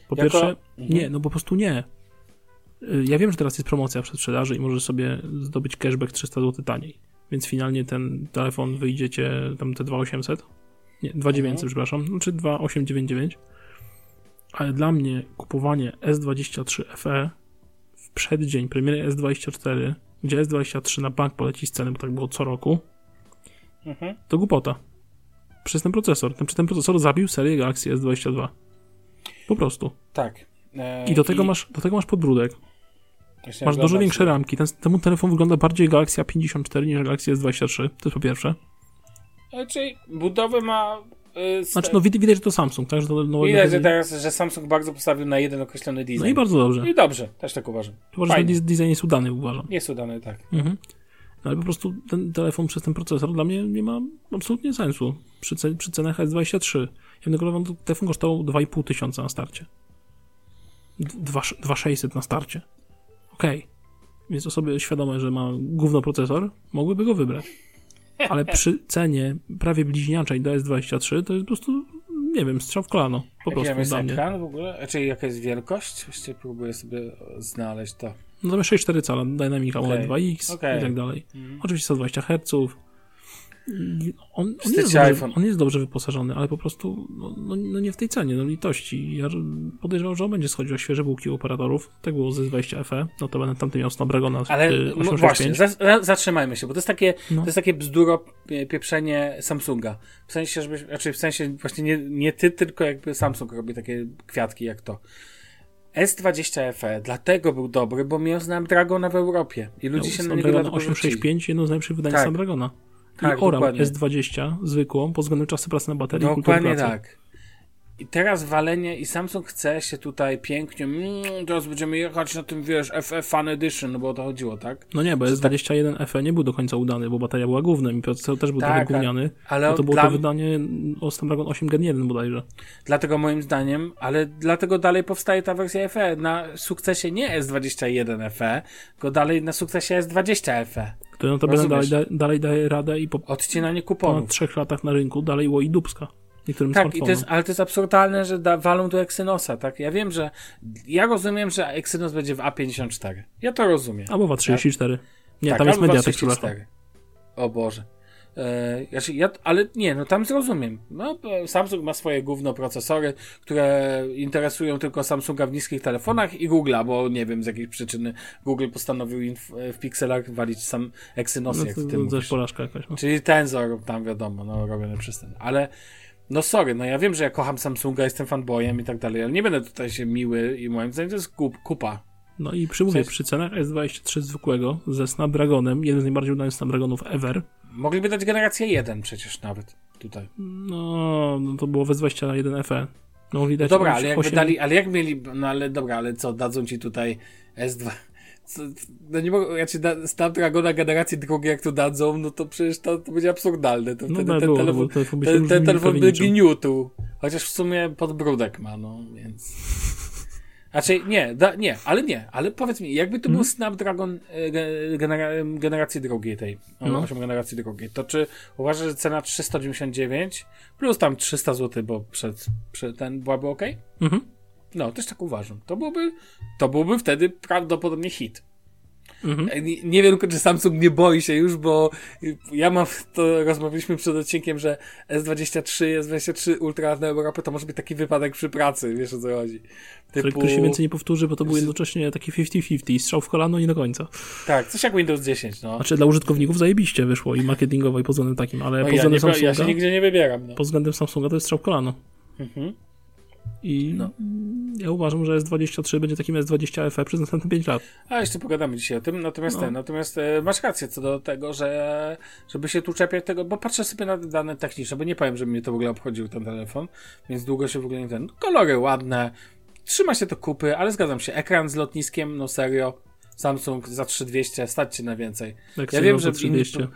Po jako... pierwsze, mhm. nie, no po prostu nie. Y, ja wiem, że teraz jest promocja przed sprzedaży i możesz sobie zdobyć cashback 300 zł taniej, więc finalnie ten telefon wyjdziecie tam te 2800, nie, 2900, mhm. przepraszam, znaczy 2899, ale dla mnie kupowanie S23 FE przeddzień premiery S24, gdzie S23 na bank poleci z ceny, bo tak było co roku, mhm. to głupota. Przez ten procesor. Ten, ten procesor zabił serię Galaxy S22. Po prostu. Tak. E, I do tego, i... Masz, do tego masz podbródek. masz dużo większe ramki. Ten, ten telefon wygląda bardziej Galaxy A54 niż Galaxy S23. To jest po pierwsze. Czyli budowy ma Y, znaczy, no widać, że to Samsung, tak? Że to, no, widać, że teraz, że Samsung bardzo postawił na jeden określony design. No i bardzo dobrze. I dobrze, też tak uważam. Chyba, że design jest udany, uważam. Jest udany, tak. Mhm. No, ale po prostu ten telefon przez ten procesor dla mnie nie ma absolutnie sensu. Przy, przy cenach S23. Jednego telefon kosztował 2,5 tysiąca na starcie. 2,600 na starcie. Okej. Okay. Więc osoby świadome, że ma gówno procesor, mogłyby go wybrać ale przy cenie prawie bliźniaczej do S23 to jest po prostu, nie wiem, strzał w kolano. Po prostu jest ekran w ogóle? Czyli jaka jest wielkość? Właściwie próbuję sobie znaleźć to. No to 6,4 cala, Dynamic AMOLED okay. 2X okay. i tak dalej. Mm. Oczywiście 120 Hz, on, on, jest dobrze, on, jest dobrze, wyposażony, ale po prostu no, no, no, nie w tej cenie, no litości. Ja podejrzewam, że on będzie schodził o świeże bułki operatorów. Tak było ze 20 FE, no to będę tamty miał Snapdragona Ale 865. No właśnie, zatrzymajmy się, bo to jest takie, no. to jest takie bzduro pieprzenie Samsunga. W sensie, żeby, znaczy w sensie właśnie nie, nie ty, tylko jakby Samsung robi takie kwiatki jak to. S20 FE dlatego był dobry, bo miał Snapdragona w Europie i ludzie no, się na niego 865, jedno z najlepszych wydań tak. Snapdragona tak, i oram dokładnie. S20 zwykłą pod względem czasu pracy na baterii Dokładnie tak. I teraz walenie i Samsung chce się tutaj pięknie, mmm, teraz będziemy jechać na tym, wiesz, FE Fan Edition, no bo o to chodziło, tak? No nie, bo S21 tak... FE nie był do końca udany, bo bateria była głównym i procesor też był tak, trochę gówniany, ale to było dla... to wydanie o Snapdragon 8 Gen 1 bodajże. Dlatego moim zdaniem, ale dlatego dalej powstaje ta wersja FE na sukcesie nie S21 FE, tylko dalej na sukcesie S20 FE. To no to dalej, dalej daje radę i po odcinanie kuponów. po trzech latach na rynku dalej łoi dubska niektórym Tak, i to jest, ale to jest absurdalne, że da, walą do Exynosa, tak? Ja wiem, że ja rozumiem, że Exynos będzie w A54. Ja to rozumiem. Albo w A34. Tak? Nie, tak, tam jest Mediatek. O Boże. E, ja, ale nie, no tam zrozumiem. No, Samsung ma swoje główne procesory, które interesują tylko Samsunga w niskich telefonach i Google'a, bo nie wiem z jakiej przyczyny Google postanowił w, w pikselach walić sam Exynosy, no, jak ty to, jest porażka jakaś. No. Czyli Tensor, tam wiadomo, no robiony przez ten. Ale no sorry, no ja wiem, że ja kocham Samsunga, jestem fanboyem i tak dalej, ale nie będę tutaj się miły i moim zdaniem to jest kup, kupa. No i przymówię, przy cenach S23 zwykłego ze Snapdragonem, jeden z najbardziej udanych Snapdragonów ever. Mogliby dać generację 1 przecież nawet tutaj. No, no to było S21 FE. No, widać no dobra, ale jakby 8... dali, ale jak mieli, no ale dobra, ale co, dadzą ci tutaj S2, no nie mogę, ja ci da, Snapdragona generacji drugiej jak to dadzą, no to przecież to, to będzie absurdalne. To no wtedy ten, było, telefon, telefon, ten, ten telefon by gniótł. Chociaż w sumie podbródek ma, no więc. Znaczy, nie, da, nie, ale nie, ale powiedz mi, jakby to hmm? był Snapdragon e, genera generacji drugiej tej, no. 8 generacji drugiej, to czy uważasz, że cena 399 plus tam 300 zł, bo przed, przed ten byłaby ok? Mhm. No, też tak uważam. To byłoby, to byłby wtedy prawdopodobnie hit. Mhm. E, nie, nie, wiem, czy Samsung nie boi się już, bo ja mam, to rozmawialiśmy przed odcinkiem, że S23, S23 Ultra na Europę to może być taki wypadek przy pracy, wiesz o co chodzi. Typu... Który się więcej nie powtórzy, bo to był jednocześnie taki 50-50, strzał w kolano i na końca. Tak, coś jak Windows 10, no. Znaczy dla użytkowników zajebiście wyszło i marketingowo i pod względem takim, ale no pod względem ja Samsunga... Ja się nigdzie nie wybieram, no. Pod względem Samsunga to jest strzał w kolano. Mhm. I no. ja uważam, że S23 będzie takim S20 FE przez następne 5 lat. A jeszcze pogadamy dzisiaj o tym. Natomiast no. ten, natomiast e, masz rację co do tego, że żeby się tu czepiać tego, bo patrzę sobie na dane techniczne, bo nie powiem, że mnie to w ogóle obchodził ten telefon, więc długo się w ogóle nie ten. Kolory ładne, trzyma się to kupy, ale zgadzam się. Ekran z lotniskiem, no serio. Samsung za 3200, stać się na więcej. ja wiem, że 3200.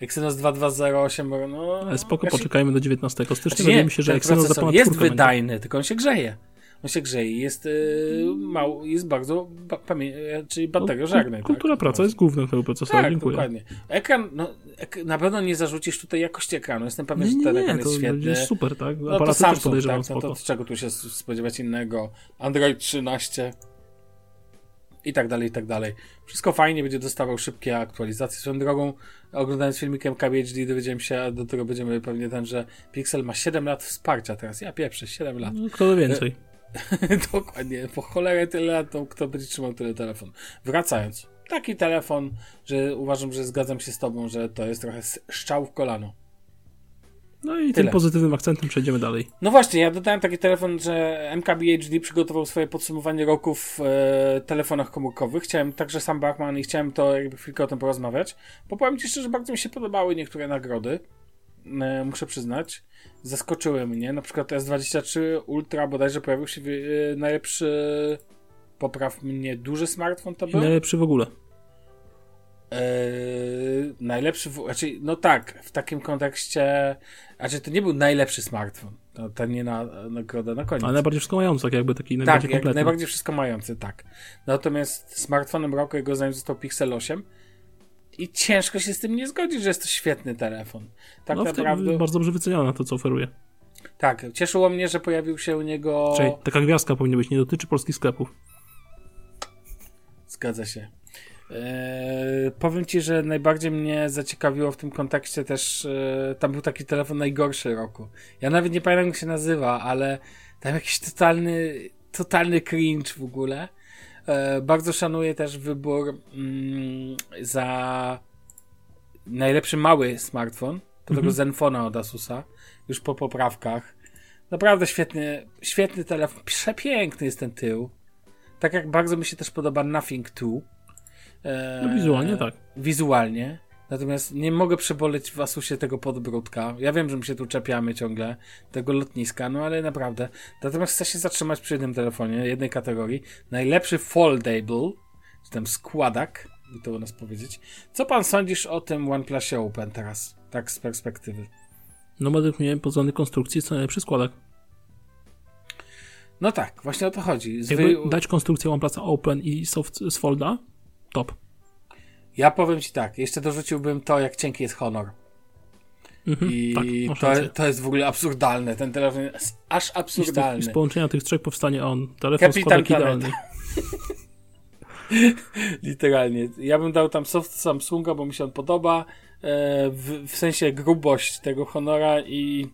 Exynos 2208, no... Ale spoko, poczekajmy do 19 stycznia. Znaczy, mi się, że Exynos za ponad Jest wydajny, będzie. tylko on się grzeje. On się grzeje jest yy, mało, jest bardzo, ba, e, czyli bateriożerny. No, kultura tak? praca jest głównym tego procesora, tak, dziękuję. dokładnie. Ekran, no, ek, na pewno nie zarzucisz tutaj jakości ekranu, jestem pewien, że ten nie, ekran jest świetny. jest super, tak? No to Samsung, tak? No, to, to czego tu się spodziewać innego? Android 13 i tak dalej, i tak dalej. Wszystko fajnie, będzie dostawał szybkie aktualizacje. Swoją drogą, oglądając filmikiem KBHD dowiedziałem się, a do tego będziemy pewnie ten, że Pixel ma 7 lat wsparcia teraz. Ja pieprzę, 7 lat. No, kto więcej. Dokładnie, po cholerę tyle lat, to kto będzie trzymał tyle telefon. Wracając, taki telefon, że uważam, że zgadzam się z tobą, że to jest trochę szczał w kolano. No i Tyle. tym pozytywnym akcentem przejdziemy dalej. No właśnie, ja dodałem taki telefon, że MKBHD przygotował swoje podsumowanie roku w e, telefonach komórkowych. Chciałem także sam Bachman i chciałem to jakby chwilkę o tym porozmawiać. Bo powiem Ci szczerze, że bardzo mi się podobały niektóre nagrody. E, muszę przyznać. Zaskoczyły mnie. Na przykład S23 Ultra bodajże pojawił się e, najlepszy popraw mnie duży smartfon to był? najlepszy w ogóle. Yy, najlepszy, znaczy, no tak, w takim kontekście, znaczy to nie był najlepszy smartfon, to, to nie na nagroda na koniec. Ale najbardziej wszystko mający, tak jakby taki najbardziej Tak, jak najbardziej wszystko mający, tak. Natomiast smartfonem roku jego zdaniem został Pixel 8 i ciężko się z tym nie zgodzić, że jest to świetny telefon. Tak no, naprawdę. Bardzo dobrze wycenione to, co oferuje. Tak, cieszyło mnie, że pojawił się u niego... Czyli taka gwiazdka powinna być, nie dotyczy polskich sklepów. Zgadza się. Eee, powiem ci, że najbardziej mnie zaciekawiło w tym kontekście też, e, tam był taki telefon najgorszy roku. Ja nawet nie pamiętam jak się nazywa, ale tam jakiś totalny, totalny cringe w ogóle. E, bardzo szanuję też wybór mm, za najlepszy mały smartfon, to tego mhm. Zenfona od Asusa, już po poprawkach. Naprawdę świetny, świetny telefon, przepiękny jest ten tył. Tak jak bardzo mi się też podoba Nothing 2 no wizualnie tak. Wizualnie. Natomiast nie mogę przeboleć w Asusie tego podbródka. Ja wiem, że my się tu czepiamy ciągle tego lotniska, no ale naprawdę. Natomiast chcę się zatrzymać przy jednym telefonie, jednej kategorii. Najlepszy foldable, czy tam składak, by to u nas powiedzieć. Co pan sądzisz o tym OnePlusie Open teraz? Tak z perspektywy. No według mnie pod względem konstrukcji jest najlepszy składak. No tak, właśnie o to chodzi. Jakby dać konstrukcję OnePlusa Open i soft z folda, top. Ja powiem ci tak, jeszcze dorzuciłbym to, jak cienki jest honor. Mhm, I tak, to, to jest w ogóle absurdalne. Ten telefon jest aż absurdalny. I z, z połączenia tych trzech powstanie on. Telefon Kapitan z idealny. Literalnie. Ja bym dał tam soft Samsunga, bo mi się on podoba. E, w, w sensie grubość tego honora i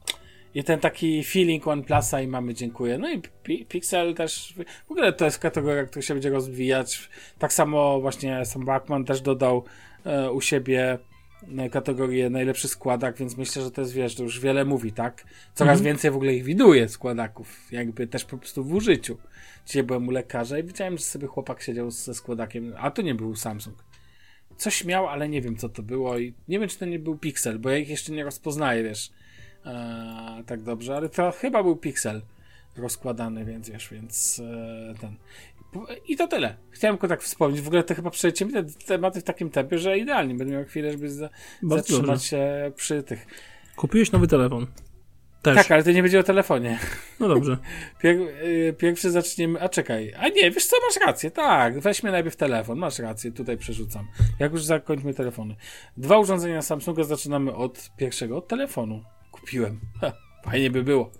i ten taki feeling OnePlusa i mamy dziękuję. No i Pixel też, w ogóle to jest kategoria, która się będzie rozwijać. Tak samo właśnie sam Bachman też dodał e, u siebie e, kategorię najlepszy składak, więc myślę, że to jest, wiesz, to już wiele mówi, tak? Coraz mhm. więcej w ogóle ich widuje składaków, jakby też po prostu w użyciu. Dzisiaj byłem u lekarza i widziałem, że sobie chłopak siedział ze składakiem, a to nie był Samsung. Coś miał, ale nie wiem co to było i nie wiem, czy to nie był Pixel, bo ja ich jeszcze nie rozpoznaję, wiesz e, tak dobrze, ale to chyba był Pixel rozkładany, więc wiesz, więc e, ten. I to tyle. Chciałem tylko tak wspomnieć. W ogóle to chyba przejdziemy te tematy w takim tempie, że idealnie. Będę miał chwilę, żeby za, zatrzymać dobrze. się przy tych. Kupiłeś nowy telefon. Też. Tak, ale to nie będzie o telefonie. No dobrze. Pier y, pierwszy zaczniemy. A czekaj. A nie, wiesz co, masz rację. Tak, weźmy najpierw telefon. Masz rację, tutaj przerzucam. Jak już zakończmy telefony. Dwa urządzenia Samsunga zaczynamy od pierwszego, od telefonu. Kupiłem. Ha, fajnie by było.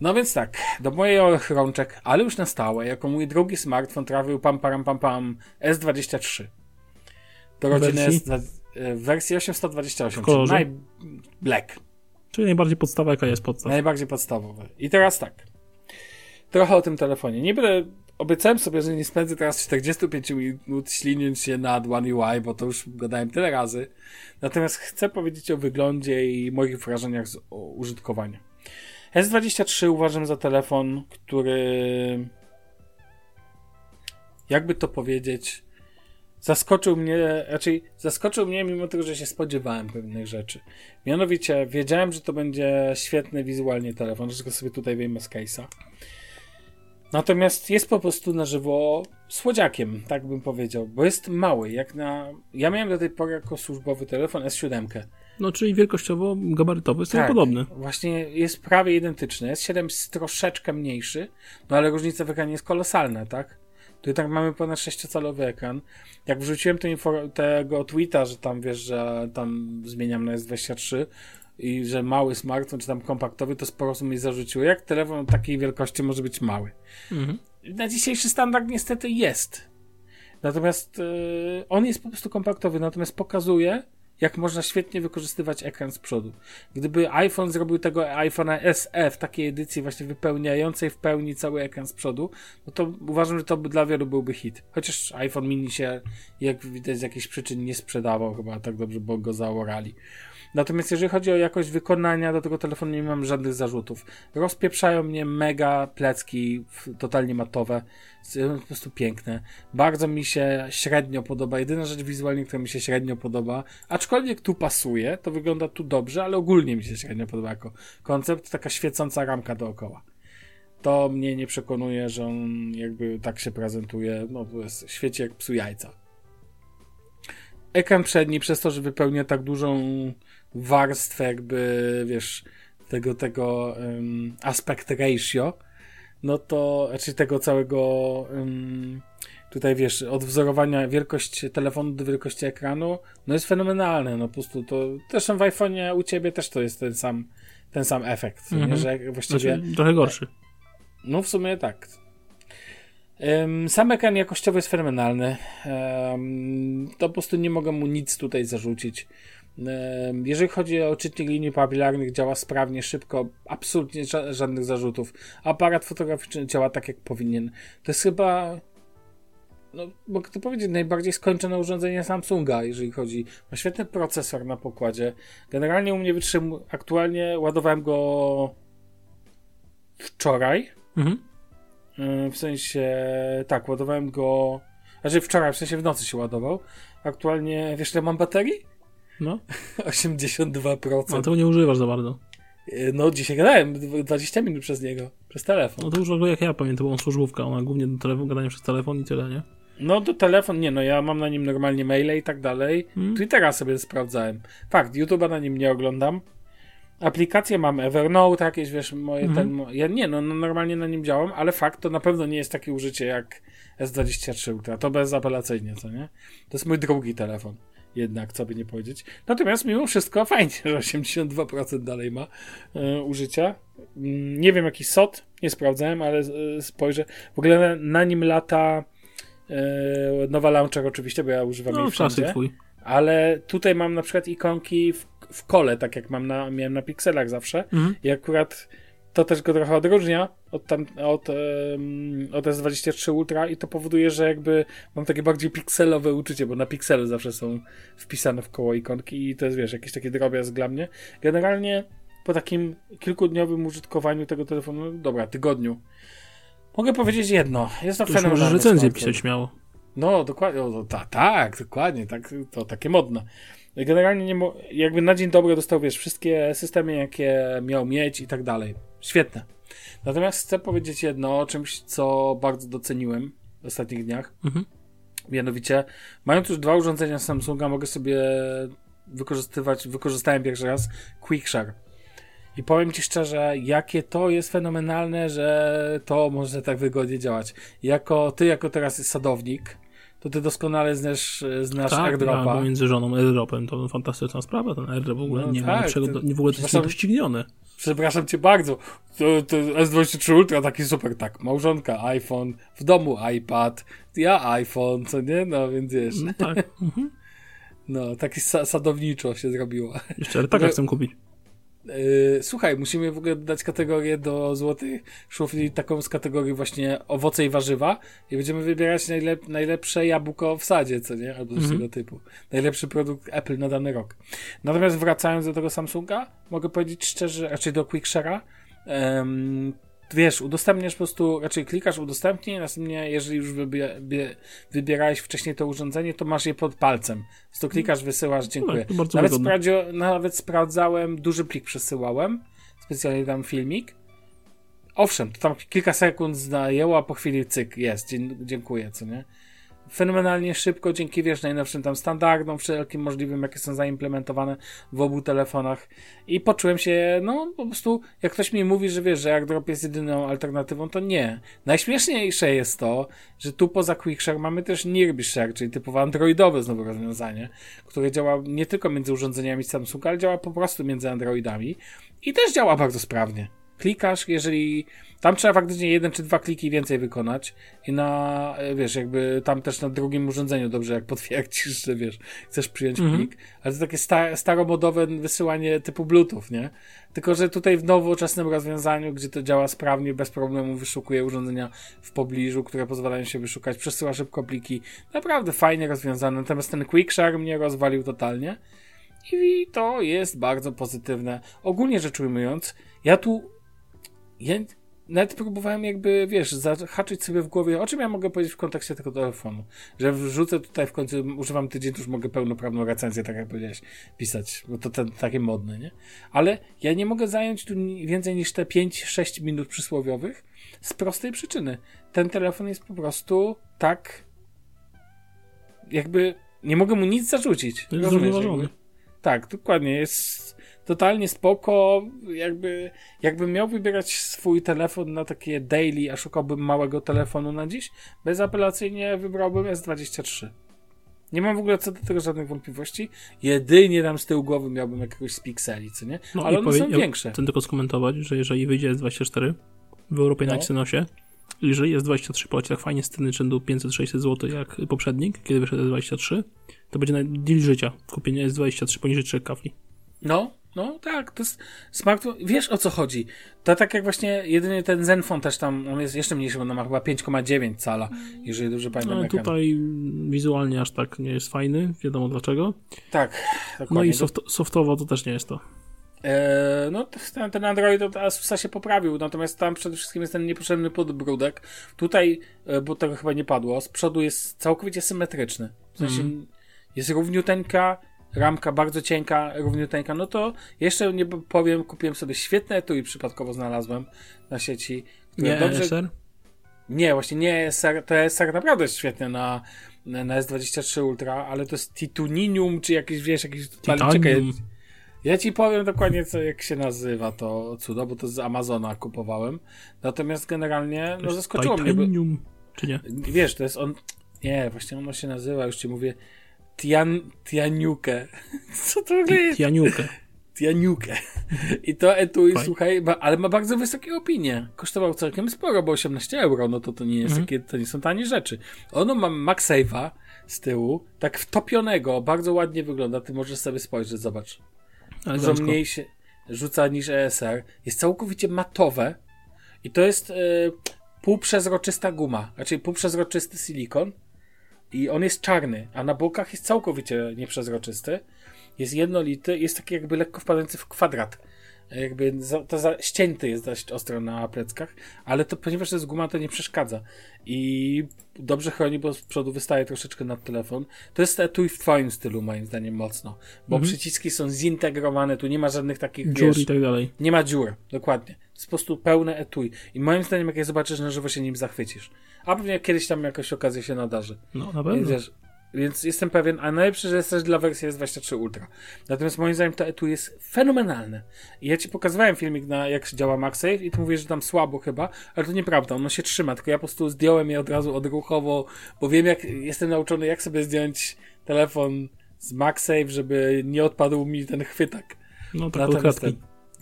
No więc tak, do mojej rączek, ale już na stałe, jako mój drugi smartfon trafił pam pam pam pam S23. Do rodziny S w wersji 828, czyli naj black. Czyli najbardziej podstawa, jaka jest podstawa. Najbardziej podstawowe. I teraz tak. Trochę o tym telefonie. Nie będę. Obiecałem sobie, że nie spędzę teraz 45 minut śliniąc się nad One UI, bo to już gadałem tyle razy. Natomiast chcę powiedzieć o wyglądzie i moich wrażeniach z użytkowania. S23 uważam za telefon, który jakby to powiedzieć, zaskoczył mnie, raczej zaskoczył mnie mimo tego, że się spodziewałem pewnych rzeczy. Mianowicie wiedziałem, że to będzie świetny wizualnie telefon, że go sobie tutaj wyjmę z case'a. Natomiast jest po prostu na żywo słodziakiem, tak bym powiedział, bo jest mały, jak na... Ja miałem do tej pory jako służbowy telefon S7. No, czyli wielkościowo gabarytowy jest tak, podobny. Właśnie jest prawie identyczny. S7 jest troszeczkę mniejszy, no ale różnica w ekranie jest kolosalna, tak? Tu tak mamy ponad 6-calowy ekran. Jak wrzuciłem tego tweeta, że tam wiesz, że tam zmieniam na S23 i że mały smartfon, czy tam kompaktowy, to sporo osób mi zarzuciło. Jak telefon takiej wielkości może być mały? Mhm. Na dzisiejszy standard niestety jest. Natomiast yy, on jest po prostu kompaktowy, natomiast pokazuje, jak można świetnie wykorzystywać ekran z przodu. Gdyby iPhone zrobił tego iPhone'a SE w takiej edycji właśnie wypełniającej w pełni cały ekran z przodu, no to uważam, że to by dla wielu byłby hit. Chociaż iPhone mini się, jak widać z jakichś przyczyn, nie sprzedawał chyba tak dobrze, bo go zaorali. Natomiast jeżeli chodzi o jakość wykonania, do tego telefonu nie mam żadnych zarzutów. Rozpieprzają mnie mega plecki, totalnie matowe, po prostu piękne. Bardzo mi się średnio podoba. Jedyna rzecz wizualnie, która mi się średnio podoba, aczkolwiek tu pasuje, to wygląda tu dobrze, ale ogólnie mi się średnio podoba jako koncept, taka świecąca ramka dookoła. To mnie nie przekonuje, że on jakby tak się prezentuje, no to jest świecie jak psu jajca. Ekran przedni, przez to, że wypełnia tak dużą warstwę jakby, wiesz, tego, tego um, aspect ratio, no to, znaczy tego całego um, tutaj wiesz, od wzorowania wielkość telefonu do wielkości ekranu, no jest fenomenalne, no po prostu to, zresztą w iPhone'ie u ciebie też to jest ten sam, ten sam efekt, mm -hmm. nie, że właściwie... Znaczy, trochę gorszy. No w sumie tak. Um, sam ekran jakościowy jest fenomenalny. Um, to po prostu nie mogę mu nic tutaj zarzucić. Jeżeli chodzi o czytnik linii papilarnych, działa sprawnie, szybko, absolutnie ża żadnych zarzutów. Aparat fotograficzny działa tak, jak powinien. To jest chyba, no, mogę to powiedzieć, najbardziej skończone urządzenie Samsunga, jeżeli chodzi. Ma świetny procesor na pokładzie. Generalnie u mnie wytrzymuje, aktualnie ładowałem go wczoraj. Mhm. W sensie, tak, ładowałem go, znaczy wczoraj, w sensie w nocy się ładował. Aktualnie, wiesz ile mam baterii? No. 82%. No to nie używasz za bardzo. E, no, dzisiaj gadałem 20 minut przez niego, przez telefon. No to już w ogóle jak ja pamiętam, to była służbówka, ona głównie do telefonu, gadanie przez telefon i tyle, nie? No do telefon, nie no, ja mam na nim normalnie maile i tak dalej. Hmm? Twittera sobie sprawdzałem. Fakt, YouTube'a na nim nie oglądam. Aplikacje mam Evernote, jakieś wiesz, moje mhm. ten. Ja nie, no, no, normalnie na nim działam, ale fakt to na pewno nie jest takie użycie jak S23 Ultra. To bezapelacyjnie, co nie? To jest mój drugi telefon jednak, co by nie powiedzieć. Natomiast mimo wszystko fajnie, że 82% dalej ma e, użycia. Mm, nie wiem jaki SOT, nie sprawdzałem, ale e, spojrzę. W ogóle na, na nim lata e, nowa launcher oczywiście, bo ja używam no, jej wszędzie. Twój. Ale tutaj mam na przykład ikonki w, w kole, tak jak mam na, miałem na pikselach zawsze. Mhm. I akurat to też go trochę odróżnia od, tam, od, um, od S23 Ultra i to powoduje, że jakby mam takie bardziej pikselowe uczucie, bo na piksele zawsze są wpisane w koło ikonki i to jest, wiesz, jakiś taki drobiazg dla mnie. Generalnie po takim kilkudniowym użytkowaniu tego telefonu, dobra, tygodniu, mogę powiedzieć jedno. Jest to, to fenomenalne. Możesz recenzję pisać śmiało. No, dokładnie, o, ta, tak, dokładnie, tak, to takie modne. Generalnie nie jakby na dzień dobry dostał, wiesz, wszystkie systemy, jakie miał mieć i tak dalej. Świetne. Natomiast chcę powiedzieć jedno o czymś, co bardzo doceniłem w ostatnich dniach. Mhm. Mianowicie, mając już dwa urządzenia Samsunga, mogę sobie wykorzystywać, wykorzystałem pierwszy raz Quickshare. I powiem Ci szczerze, jakie to jest fenomenalne, że to może tak wygodnie działać. Jako Ty, jako teraz sadownik, to Ty doskonale znasz, znasz tak, airdropa. Tak, między żoną airdropem to fantastyczna sprawa, ten airdrop w ogóle no, nie tak, ma niczego, nie w ogóle to jest niedoścignione. Przepraszam Cię bardzo, to, to S23 Ultra taki super, tak, małżonka iPhone, w domu iPad, ja iPhone, co nie? No, więc wiesz. No, tak. Mhm. No, taki sadowniczo się zrobiło. Jeszcze ale tak chcę kupić. Yy, słuchaj, musimy w ogóle dać kategorię do złotych szufli, taką z kategorii właśnie owoce i warzywa i będziemy wybierać najlep najlepsze jabłko w sadzie, co nie? Albo coś mm -hmm. tego typu. Najlepszy produkt Apple na dany rok. Natomiast wracając do tego Samsunga, mogę powiedzieć szczerze, raczej do QuickShare'a, um, wiesz, udostępniasz po prostu, raczej klikasz udostępnij, następnie jeżeli już wybierałeś wcześniej to urządzenie, to masz je pod palcem. Po prostu klikasz, wysyłasz, dziękuję. No, nawet, nawet sprawdzałem, duży plik przesyłałem, specjalnie dam filmik. Owszem, to tam kilka sekund zajęło, a po chwili cyk, jest, dziękuję, co nie? Fenomenalnie szybko, dzięki wiesz, najnowszym tam standardom, wszelkim możliwym, jakie są zaimplementowane w obu telefonach. I poczułem się, no po prostu, jak ktoś mi mówi, że wiesz, że AirDrop jest jedyną alternatywą, to nie. Najśmieszniejsze jest to, że tu poza QuickShare mamy też Nearby Share, czyli typowo androidowe znowu rozwiązanie, które działa nie tylko między urządzeniami Samsunga, ale działa po prostu między Androidami i też działa bardzo sprawnie. Klikasz, jeżeli tam trzeba faktycznie jeden czy dwa kliki więcej wykonać i na, e, wiesz, jakby tam też na drugim urządzeniu dobrze, jak potwierdzisz, że wiesz, chcesz przyjąć mm -hmm. plik, ale to takie sta staromodowe wysyłanie typu Bluetooth, nie? Tylko, że tutaj w nowoczesnym rozwiązaniu, gdzie to działa sprawnie, bez problemu wyszukuje urządzenia w pobliżu, które pozwalają się wyszukać, przesyła szybko pliki, naprawdę fajnie rozwiązane, natomiast ten Quick Share mnie rozwalił totalnie i to jest bardzo pozytywne. Ogólnie rzecz ujmując, ja tu ja nawet próbowałem jakby, wiesz, zahaczyć sobie w głowie, o czym ja mogę powiedzieć w kontekście tego telefonu. Że wrzucę tutaj w końcu, używam tydzień, to już mogę pełnoprawną recenzję, tak jak powiedziałeś, pisać, bo to ten, takie modne, nie? Ale ja nie mogę zająć tu więcej niż te 5-6 minut przysłowiowych z prostej przyczyny. Ten telefon jest po prostu tak jakby nie mogę mu nic zarzucić. Rozumiesz? Tak, dokładnie. Jest totalnie spoko. Jakby, jakbym miał wybierać swój telefon na takie daily, a szukałbym małego telefonu na dziś, bezapelacyjnie wybrałbym S23. Nie mam w ogóle co do tego żadnych wątpliwości. Jedynie tam z tyłu głowy miałbym jakiegoś z pikseli, co nie? No Ale one powie, są ja większe. Chcę tylko skomentować, że jeżeli wyjdzie S24 w Europie no. na Exynosie, jeżeli jest 23 poleci tak fajnie z ceny rzędu 500-600 zł jak poprzednik, kiedy wyszedł S23, to będzie na deal życia kupienie S23 poniżej 3 kafli. No, no tak, to jest smartfon. Wiesz o co chodzi. To tak jak właśnie jedynie ten Zenfone też tam, on jest jeszcze mniejszy, bo on ma chyba 5,9 cala, jeżeli dobrze pamiętam. No, tutaj wizualnie aż tak nie jest fajny, wiadomo dlaczego. Tak. No i soft softowo to też nie jest to. Eee, no ten, ten Android od Asusa się poprawił, natomiast tam przede wszystkim jest ten niepotrzebny podbródek. Tutaj, e, bo tego chyba nie padło, z przodu jest całkowicie symetryczny. W sensie mm. jest równiuteńka, ramka bardzo cienka, równiuteńka, no to jeszcze nie powiem, kupiłem sobie świetne etui przypadkowo znalazłem na sieci. Nie dobrze... ESR? Nie, właśnie nie ESR, to ESR naprawdę jest świetne na, na S23 Ultra, ale to jest Titanium, czy jakieś, wiesz, jakieś... Titanium. Ja ci powiem dokładnie, co, jak się nazywa to cudo, bo to z Amazona kupowałem. Natomiast generalnie, no zaskoczyło mnie. Titanium, czy nie? Wiesz, to jest on... Nie, właśnie ono się nazywa, już ci mówię, Tian, Tianiukę. Co to jest? Tianiukę. Tianiukę. I to etui, Fine. słuchaj, ma, ale ma bardzo wysokie opinie. Kosztował całkiem sporo, bo 18 euro, no to to nie jest mhm. to nie są tanie rzeczy. Ono ma MagSafe'a z tyłu, tak wtopionego, bardzo ładnie wygląda, ty możesz sobie spojrzeć, zobacz. Ale Dużo mniej się rzuca niż ESR. Jest całkowicie matowe i to jest y, półprzezroczysta guma, raczej półprzezroczysty silikon i on jest czarny, a na bokach jest całkowicie nieprzezroczysty. Jest jednolity, jest taki jakby lekko wpadający w kwadrat. Jakby za, to za, ścięty jest dość ostro na pleckach, ale to ponieważ to jest guma, to nie przeszkadza. I dobrze chroni, bo z przodu wystaje troszeczkę nad telefon. To jest etui w twoim stylu, moim zdaniem, mocno. Bo mhm. przyciski są zintegrowane, tu nie ma żadnych takich dziur wiesz, i tak dalej. Nie ma dziur, dokładnie. Jest po prostu pełne etui. I moim zdaniem, jak je zobaczysz na żywo, się nim zachwycisz. A pewnie kiedyś tam jakoś okazja się nadarzy. No, na pewno. Wiesz, więc jestem pewien, a najlepsze, że jest też dla wersji S23 Ultra. Natomiast moim zdaniem to etui jest fenomenalne. I ja ci pokazywałem filmik na jak działa MagSafe i ty mówisz, że tam słabo chyba, ale to nieprawda, ono się trzyma, tylko ja po prostu zdjąłem je od razu odruchowo, bo wiem jak, jestem nauczony jak sobie zdjąć telefon z MagSafe, żeby nie odpadł mi ten chwytak. No tak, Natomiast ten,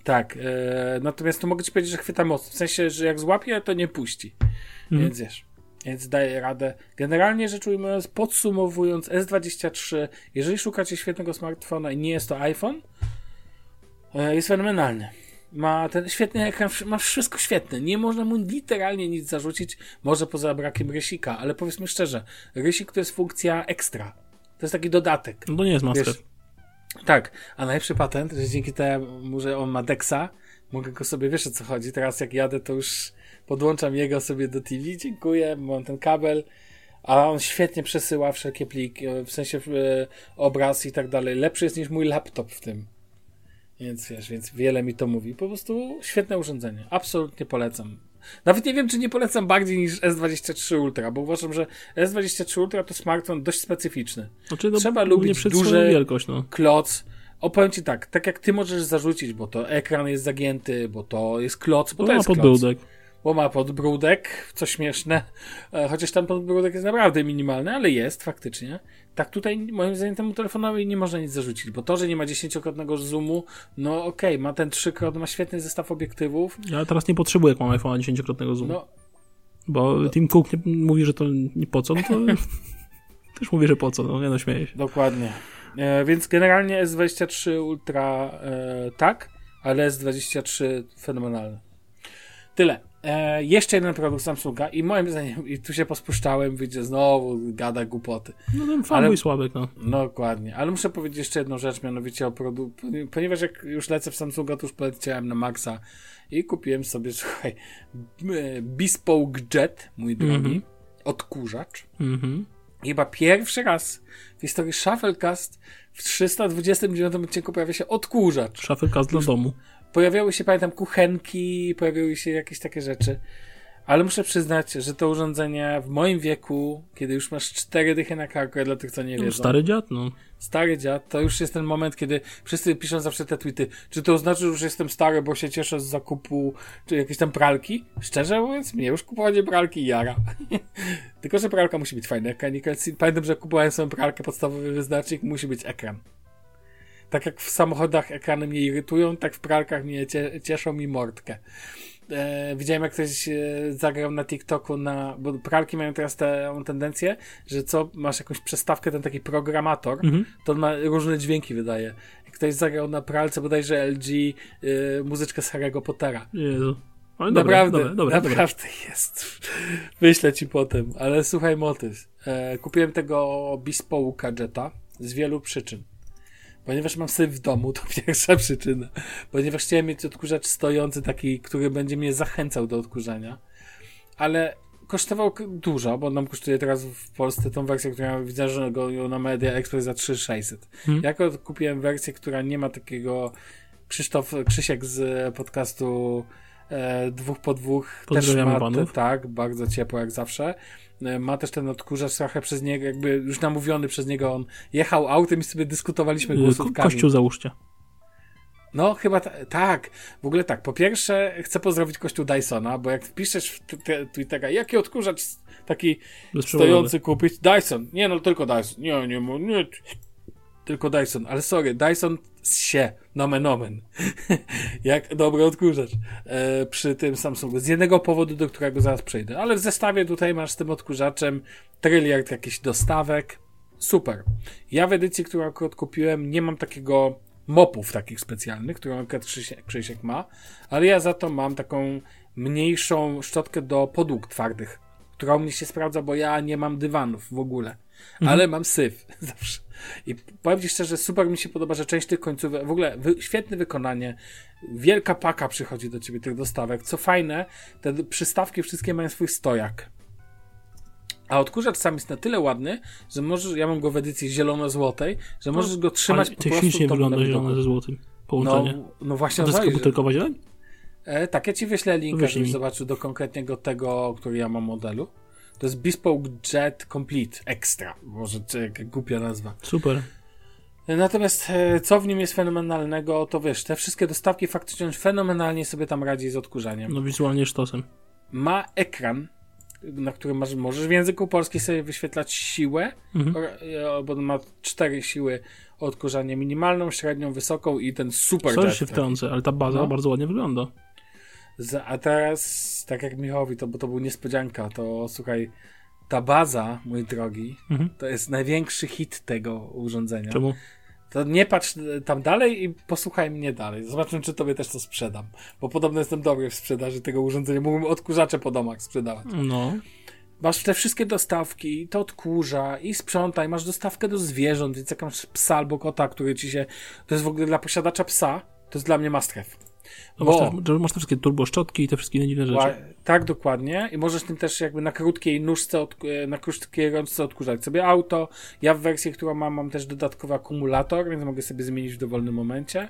tak, e, natomiast to mogę ci powiedzieć, że chwyta mocno, w sensie, że jak złapie, to nie puści. Mhm. Więc wiesz. Więc daje radę. Generalnie rzecz ujmując, podsumowując, S23, jeżeli szukacie świetnego smartfona i nie jest to iPhone, e, jest fenomenalny. Ma ten świetny ekran, ma wszystko świetne. Nie można mu literalnie nic zarzucić, może poza brakiem rysika, ale powiedzmy szczerze, rysik to jest funkcja ekstra. To jest taki dodatek. No to nie jest master. Tak, a najlepszy patent, że dzięki temu, że on ma Dexa, mogę go sobie, wiesz o co chodzi, teraz jak jadę, to już podłączam jego sobie do TV, dziękuję, mam ten kabel, a on świetnie przesyła wszelkie pliki, w sensie e, obraz i tak dalej. Lepszy jest niż mój laptop w tym. Więc wiesz, więc wiele mi to mówi. Po prostu świetne urządzenie. Absolutnie polecam. Nawet nie wiem, czy nie polecam bardziej niż S23 Ultra, bo uważam, że S23 Ultra to smartfon dość specyficzny. Znaczy, no, Trzeba lubić duży wielkość, no. kloc. Opowiem ci tak, tak jak ty możesz zarzucić, bo to ekran jest zagięty, bo to jest kloc, bo to, to jest podbródek. kloc bo ma podbródek, co śmieszne, e, chociaż tam podbródek jest naprawdę minimalny, ale jest faktycznie. Tak tutaj moim zdaniem temu telefonowi nie można nic zarzucić, bo to, że nie ma dziesięciokrotnego zoomu, no okej, okay, ma ten trzykrot, ma świetny zestaw obiektywów. Ja teraz nie potrzebuję, jak mam iPhone'a dziesięciokrotnego zoomu. No, bo no. Tim Cook nie, mówi, że to nie po co, no to też mówi, że po co, no nie no, śmieję się. Dokładnie. E, więc generalnie S23 Ultra e, tak, ale S23 fenomenalny. Tyle. E, jeszcze jeden produkt Samsunga i moim zdaniem, i tu się pospuszczałem, wyjdzie znowu, gada głupoty. No ten fanboy słabek, no. no. Dokładnie, ale muszę powiedzieć jeszcze jedną rzecz, mianowicie o produkcie, ponieważ jak już lecę w Samsunga, to już poleciałem na Maxa i kupiłem sobie, słuchaj, Bespoke Jet, mój drogi, mm -hmm. odkurzacz. Mm -hmm. Chyba pierwszy raz w historii Shufflecast w 329 odcinku pojawia się odkurzacz. Shufflecast dla domu. Pojawiały się, pamiętam, kuchenki, pojawiły się jakieś takie rzeczy. Ale muszę przyznać, że to urządzenie w moim wieku, kiedy już masz cztery dychy na karku, dla tych, co nie no, wiedzą. Stary dziad, no. Stary dziad, to już jest ten moment, kiedy wszyscy piszą zawsze te tweety. Czy to oznacza, że już jestem stary, bo się cieszę z zakupu czy jakieś tam pralki? Szczerze mówiąc, mnie już kupowanie pralki jara. Tylko, że pralka musi być fajna. Pamiętam, że kupowałem sobie pralkę, podstawowy wyznacznik musi być ekran. Tak jak w samochodach ekrany mnie irytują, tak w pralkach mnie cieszą mi mordkę. E, widziałem, jak ktoś e, zagrał na TikToku, na, bo pralki mają teraz tę tendencję, że co, masz jakąś przestawkę, ten taki programator, mhm. to on ma różne dźwięki wydaje. Ktoś zagrał na pralce bodajże LG y, muzyczkę z Harry'ego Pottera. Jezu. Ale naprawdę, dobre, dobre, naprawdę dobre. jest. Wyślę ci potem, ale słuchaj motyw. E, kupiłem tego Bespoke Jetta z wielu przyczyn. Ponieważ mam syf w domu, to pierwsza przyczyna. Ponieważ chciałem mieć odkurzacz stojący, taki, który będzie mnie zachęcał do odkurzania. Ale kosztował dużo, bo nam kosztuje teraz w Polsce tą wersję, która widzę, że go na Media Express za 3600. Hmm. Ja kupiłem wersję, która nie ma takiego Krzysztof, Krzysiek z podcastu e, dwóch po dwóch też ma, panów. tak, bardzo ciepło jak zawsze. E, ma też ten odkurzacz trochę przez niego, jakby już namówiony przez niego, on jechał autem i sobie dyskutowaliśmy głosówkami. Kościół załóżcie. No, chyba tak. W ogóle tak. Po pierwsze, chcę pozdrowić kościół Dysona, bo jak wpiszesz w Twittera, jaki odkurzacz taki stojący kupić? Dyson. Nie, no tylko Dyson. Nie, nie, nie. Tylko Dyson. Ale sorry, Dyson się. Nomen omen. Jak dobry odkurzacz e, przy tym Samsungu. Z jednego powodu, do którego zaraz przejdę. Ale w zestawie tutaj masz z tym odkurzaczem tryliard jakichś dostawek. Super. Ja w edycji, którą akurat kupiłem, nie mam takiego mopów takich specjalnych, którą akurat Krzysiek, Krzysiek ma, ale ja za to mam taką mniejszą szczotkę do podłóg twardych, która u mnie się sprawdza, bo ja nie mam dywanów w ogóle, mhm. ale mam syf zawsze. I powiem Ci szczerze, super mi się podoba, że część tych końcówek, w ogóle wy, świetne wykonanie, wielka paka przychodzi do Ciebie tych dostawek. Co fajne, te przystawki wszystkie mają swój stojak. A odkurzacz sam jest na tyle ładny, że możesz, ja mam go w edycji zielono-złotej, że możesz go trzymać po prostu. ślicznie wygląda zielone ze złotym połączenie. No, no właśnie. To jest tylko butelkowa zieleń? E, tak, ja ci wyślę link, żebyś zobaczył do konkretnego tego, który ja mam modelu. To jest Bespoke Jet Complete Extra. Może głupia nazwa. Super. Natomiast e, co w nim jest fenomenalnego, to wiesz, te wszystkie dostawki faktycznie fenomenalnie sobie tam radzi z odkurzaniem. No wizualnie sztosem. Ma ekran, na którym masz, możesz w języku polskim sobie wyświetlać siłę, mhm. E, bo ma cztery siły odkurzania, minimalną, średnią, wysoką i ten super Co się wtrącę, ale ta baza no. bardzo ładnie wygląda. A teraz, tak jak Michałowi, to, bo to był niespodzianka, to słuchaj, ta baza, mój drogi, mhm. to jest największy hit tego urządzenia. Czemu? To nie patrz tam dalej i posłuchaj mnie dalej. Zobaczymy, czy tobie też to sprzedam. Bo podobno jestem dobry w sprzedaży tego urządzenia. Mógłbym odkurzacze po domach sprzedawać. No. Masz te wszystkie dostawki, to odkurza i sprzątaj. Masz dostawkę do zwierząt, więc jak masz psa albo kota, który ci się... To jest w ogóle dla posiadacza psa, to jest dla mnie must have. No bo, masz, te, masz te wszystkie turboszczotki i te wszystkie inne rzeczy. Tak, dokładnie. I możesz tym też jakby na krótkiej nóżce, od, e, na krótkiej rączce odkurzać sobie auto. Ja w wersji, którą mam, mam też dodatkowy akumulator, więc mogę sobie zmienić w dowolnym momencie.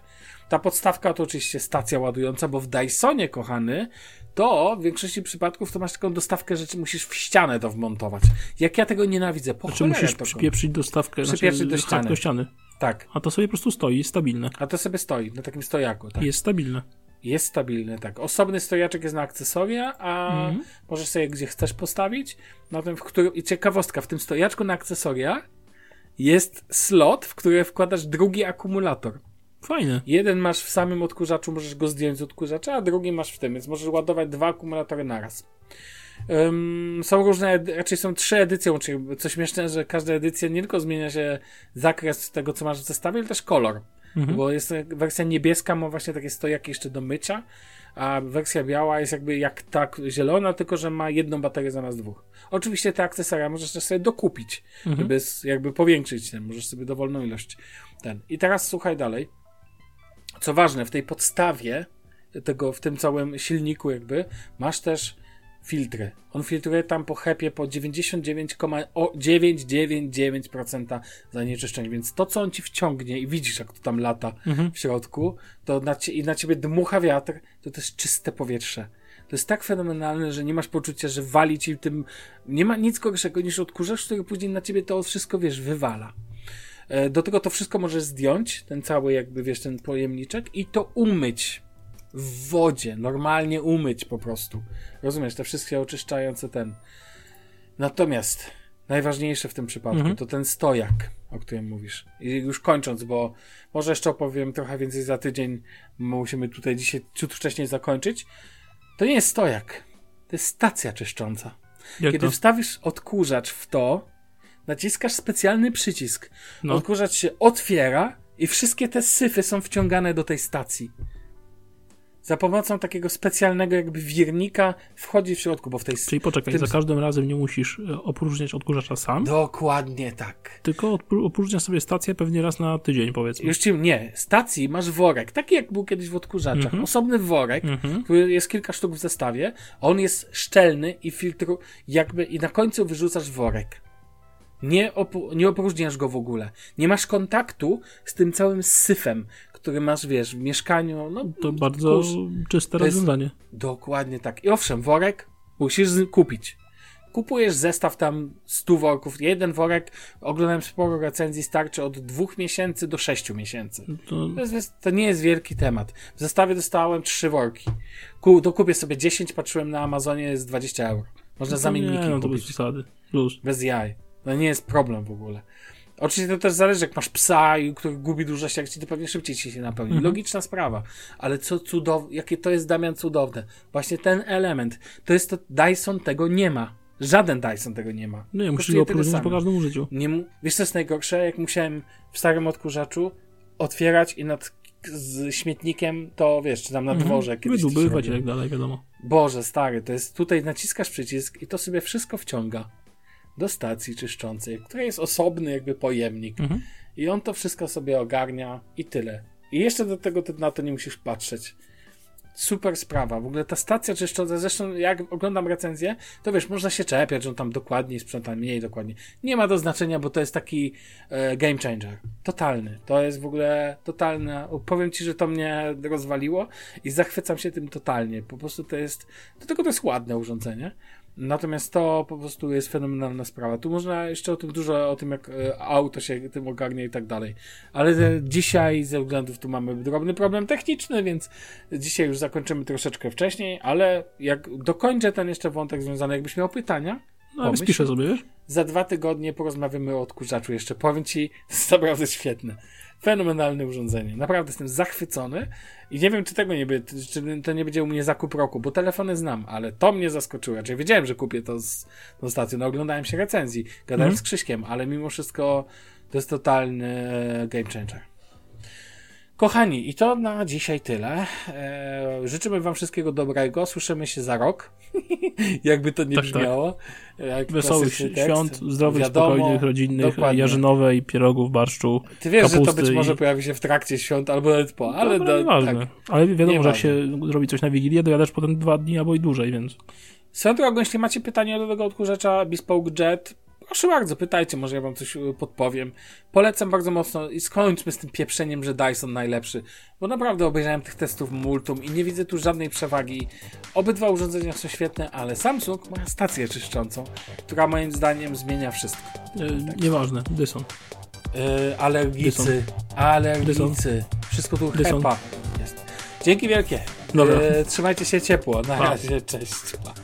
Ta podstawka to oczywiście stacja ładująca, bo w Dysonie, kochany, to w większości przypadków to masz taką dostawkę rzeczy, musisz w ścianę to wmontować. Jak ja tego nienawidzę, po Znaczy musisz przypieprzyć dostawkę, przypieprzyć znaczy, do ściany. do ściany. Tak. A to sobie po prostu stoi, jest stabilne. A to sobie stoi, na takim stojaku, tak. Jest stabilne. Jest stabilny, tak. Osobny stojaczek jest na akcesoria, a mm. możesz sobie gdzie chcesz postawić. Na tym, w którym, I ciekawostka, w tym stojaczku na akcesoria jest slot, w który wkładasz drugi akumulator. Fajne. Jeden masz w samym odkurzaczu, możesz go zdjąć z odkurzacza, a drugi masz w tym, więc możesz ładować dwa akumulatory naraz. Um, są różne, raczej są trzy edycje, czyli co śmieszne, że każda edycja nie tylko zmienia się zakres tego, co masz w zestawie, ale też kolor. Mhm. Bo jest wersja niebieska, ma właśnie takie stojaki jeszcze do mycia, a wersja biała jest jakby jak tak zielona, tylko że ma jedną baterię zamiast dwóch. Oczywiście te akcesoria możesz też sobie dokupić, mhm. żeby jakby powiększyć ten, możesz sobie dowolną ilość ten. I teraz słuchaj dalej. Co ważne, w tej podstawie tego, w tym całym silniku jakby, masz też filtry. On filtruje tam po hepie po 99,999% zanieczyszczeń, więc to, co on ci wciągnie i widzisz, jak to tam lata mhm. w środku, to na cie, i na ciebie dmucha wiatr, to to jest czyste powietrze. To jest tak fenomenalne, że nie masz poczucia, że wali ci tym. Nie ma nic gorszego niż odkurzacz, który później na ciebie to wszystko, wiesz, wywala. E, do tego to wszystko możesz zdjąć, ten cały, jakby wiesz, ten pojemniczek i to umyć w wodzie, normalnie umyć po prostu. Rozumiesz, te wszystkie oczyszczające ten. Natomiast najważniejsze w tym przypadku mhm. to ten stojak, o którym mówisz. I już kończąc, bo może jeszcze opowiem trochę więcej za tydzień, musimy tutaj dzisiaj ciut wcześniej zakończyć. To nie jest stojak, to jest stacja czyszcząca. Jak Kiedy to? wstawisz odkurzacz w to, naciskasz specjalny przycisk. No. Odkurzacz się otwiera i wszystkie te syfy są wciągane do tej stacji za pomocą takiego specjalnego jakby wirnika wchodzi w środku, bo w tej... Czyli poczekaj, tym... za każdym razem nie musisz e, opróżniać odkurzacza sam? Dokładnie tak. Tylko opróżniasz sobie stację pewnie raz na tydzień, powiedzmy. Już ci, nie, stacji masz worek, taki jak był kiedyś w odkurzaczach. -hmm. Osobny worek, -hmm. który jest kilka sztuk w zestawie, on jest szczelny i filtru jakby i na końcu wyrzucasz worek. Nie, op- nie opróżniasz go w ogóle. Nie masz kontaktu z tym całym syfem, który masz, wiesz, w mieszkaniu. No, to bardzo kurz, czyste to rozwiązanie. Dokładnie tak. I owszem, worek musisz kupić. Kupujesz zestaw tam 100 worków. Jeden worek, oglądałem sporo recenzji, starczy od dwóch miesięcy do sześciu miesięcy. To... To, jest, to nie jest wielki temat. W zestawie dostałem trzy worki. Ku, dokupię sobie 10, patrzyłem na Amazonie, jest 20 euro. Można no zamienniki nie, no to kupić. bez. Plus. Bez jaj. To nie jest problem w ogóle. Oczywiście to też zależy, jak masz psa, który gubi dużo śmierci, to pewnie szybciej ci się napełni. Mhm. Logiczna sprawa. Ale co cudowne, jakie to jest Damian cudowne. Właśnie ten element. To jest to, Dyson tego nie ma. Żaden Dyson tego nie ma. No ja musisz go opróżnić po każdym użyciu. Nie, wiesz co jest najgorsze? Jak musiałem w starym odkurzaczu otwierać i nad z śmietnikiem, to wiesz, czy tam na mhm. dworze kiedyś Wydubywać i tak dalej, wiadomo. Boże, stary, to jest, tutaj naciskasz przycisk i to sobie wszystko wciąga do stacji czyszczącej, która jest osobny jakby pojemnik. Mhm. I on to wszystko sobie ogarnia i tyle. I jeszcze do tego ty na to nie musisz patrzeć. super sprawa. W ogóle ta stacja czyszcząca, zresztą jak oglądam recenzję, to wiesz, można się czepiać, że on tam dokładniej sprząta, mniej dokładnie. Nie ma to znaczenia, bo to jest taki e, game changer. Totalny. To jest w ogóle totalne. Powiem ci, że to mnie rozwaliło i zachwycam się tym totalnie. Po prostu to jest, do tego to jest ładne urządzenie. Natomiast to po prostu jest fenomenalna sprawa. Tu można jeszcze o tym dużo, o tym jak e, auto się tym ogarnia i tak dalej. Ale dzisiaj ze względów tu mamy drobny problem techniczny, więc dzisiaj już zakończymy troszeczkę wcześniej, ale jak dokończę ten jeszcze wątek związany, jakbyś miał pytania, no, pomyśl, spiszę sobie, wiesz? Za dwa tygodnie porozmawiamy o odkurzaczu jeszcze. Powiem ci, to jest naprawdę świetne. Fenomenalne urządzenie. Naprawdę jestem zachwycony i nie wiem, czy tego nie będzie, czy to nie będzie u mnie zakup roku, bo telefony znam, ale to mnie zaskoczyło. Znaczy, ja wiedziałem, że kupię to z tą stacją. No, oglądałem się recenzji, gadałem mm. z Krzyśkiem, ale mimo wszystko to jest totalny e, game changer. Kochani, i to na dzisiaj tyle. E, życzymy Wam wszystkiego dobrego. Słyszymy się za rok. Jakby to nie tak, tak. brzmiało. Tak. Wesołych świąt, zdrowych, Wiadomo, spokojnych, rodzinnych, dokładnie. jarzynowej, pierogów, barszczu. Ty wiesz, że to być może pojawi się w trakcie świąt albo nawet po, ale Dobra, nieważne. Tak. Ale wiadomo, że jak się robi coś na Wigilię, dojadasz potem dwa dni albo i dłużej, więc. Swoją drogą, jeśli macie pytanie do tego odkurzacza Bespoke Jet, Proszę bardzo, pytajcie, może ja wam coś e, podpowiem. Polecam bardzo mocno i skończmy z tym pieprzeniem, że Dyson najlepszy, bo naprawdę obejrzałem tych testów multum i nie widzę tu żadnej przewagi. Obydwa urządzenia są świetne, ale Samsung ma stację czyszczącą, która moim zdaniem zmienia wszystko. Yy, tak. Nieważne, Dyson. Yy, alergicy, alergicy, Dyson. wszystko tu Dyson. hepa jest. Dzięki wielkie. No dobra. Yy, trzymajcie się ciepło. Na razie, cześć. Pa.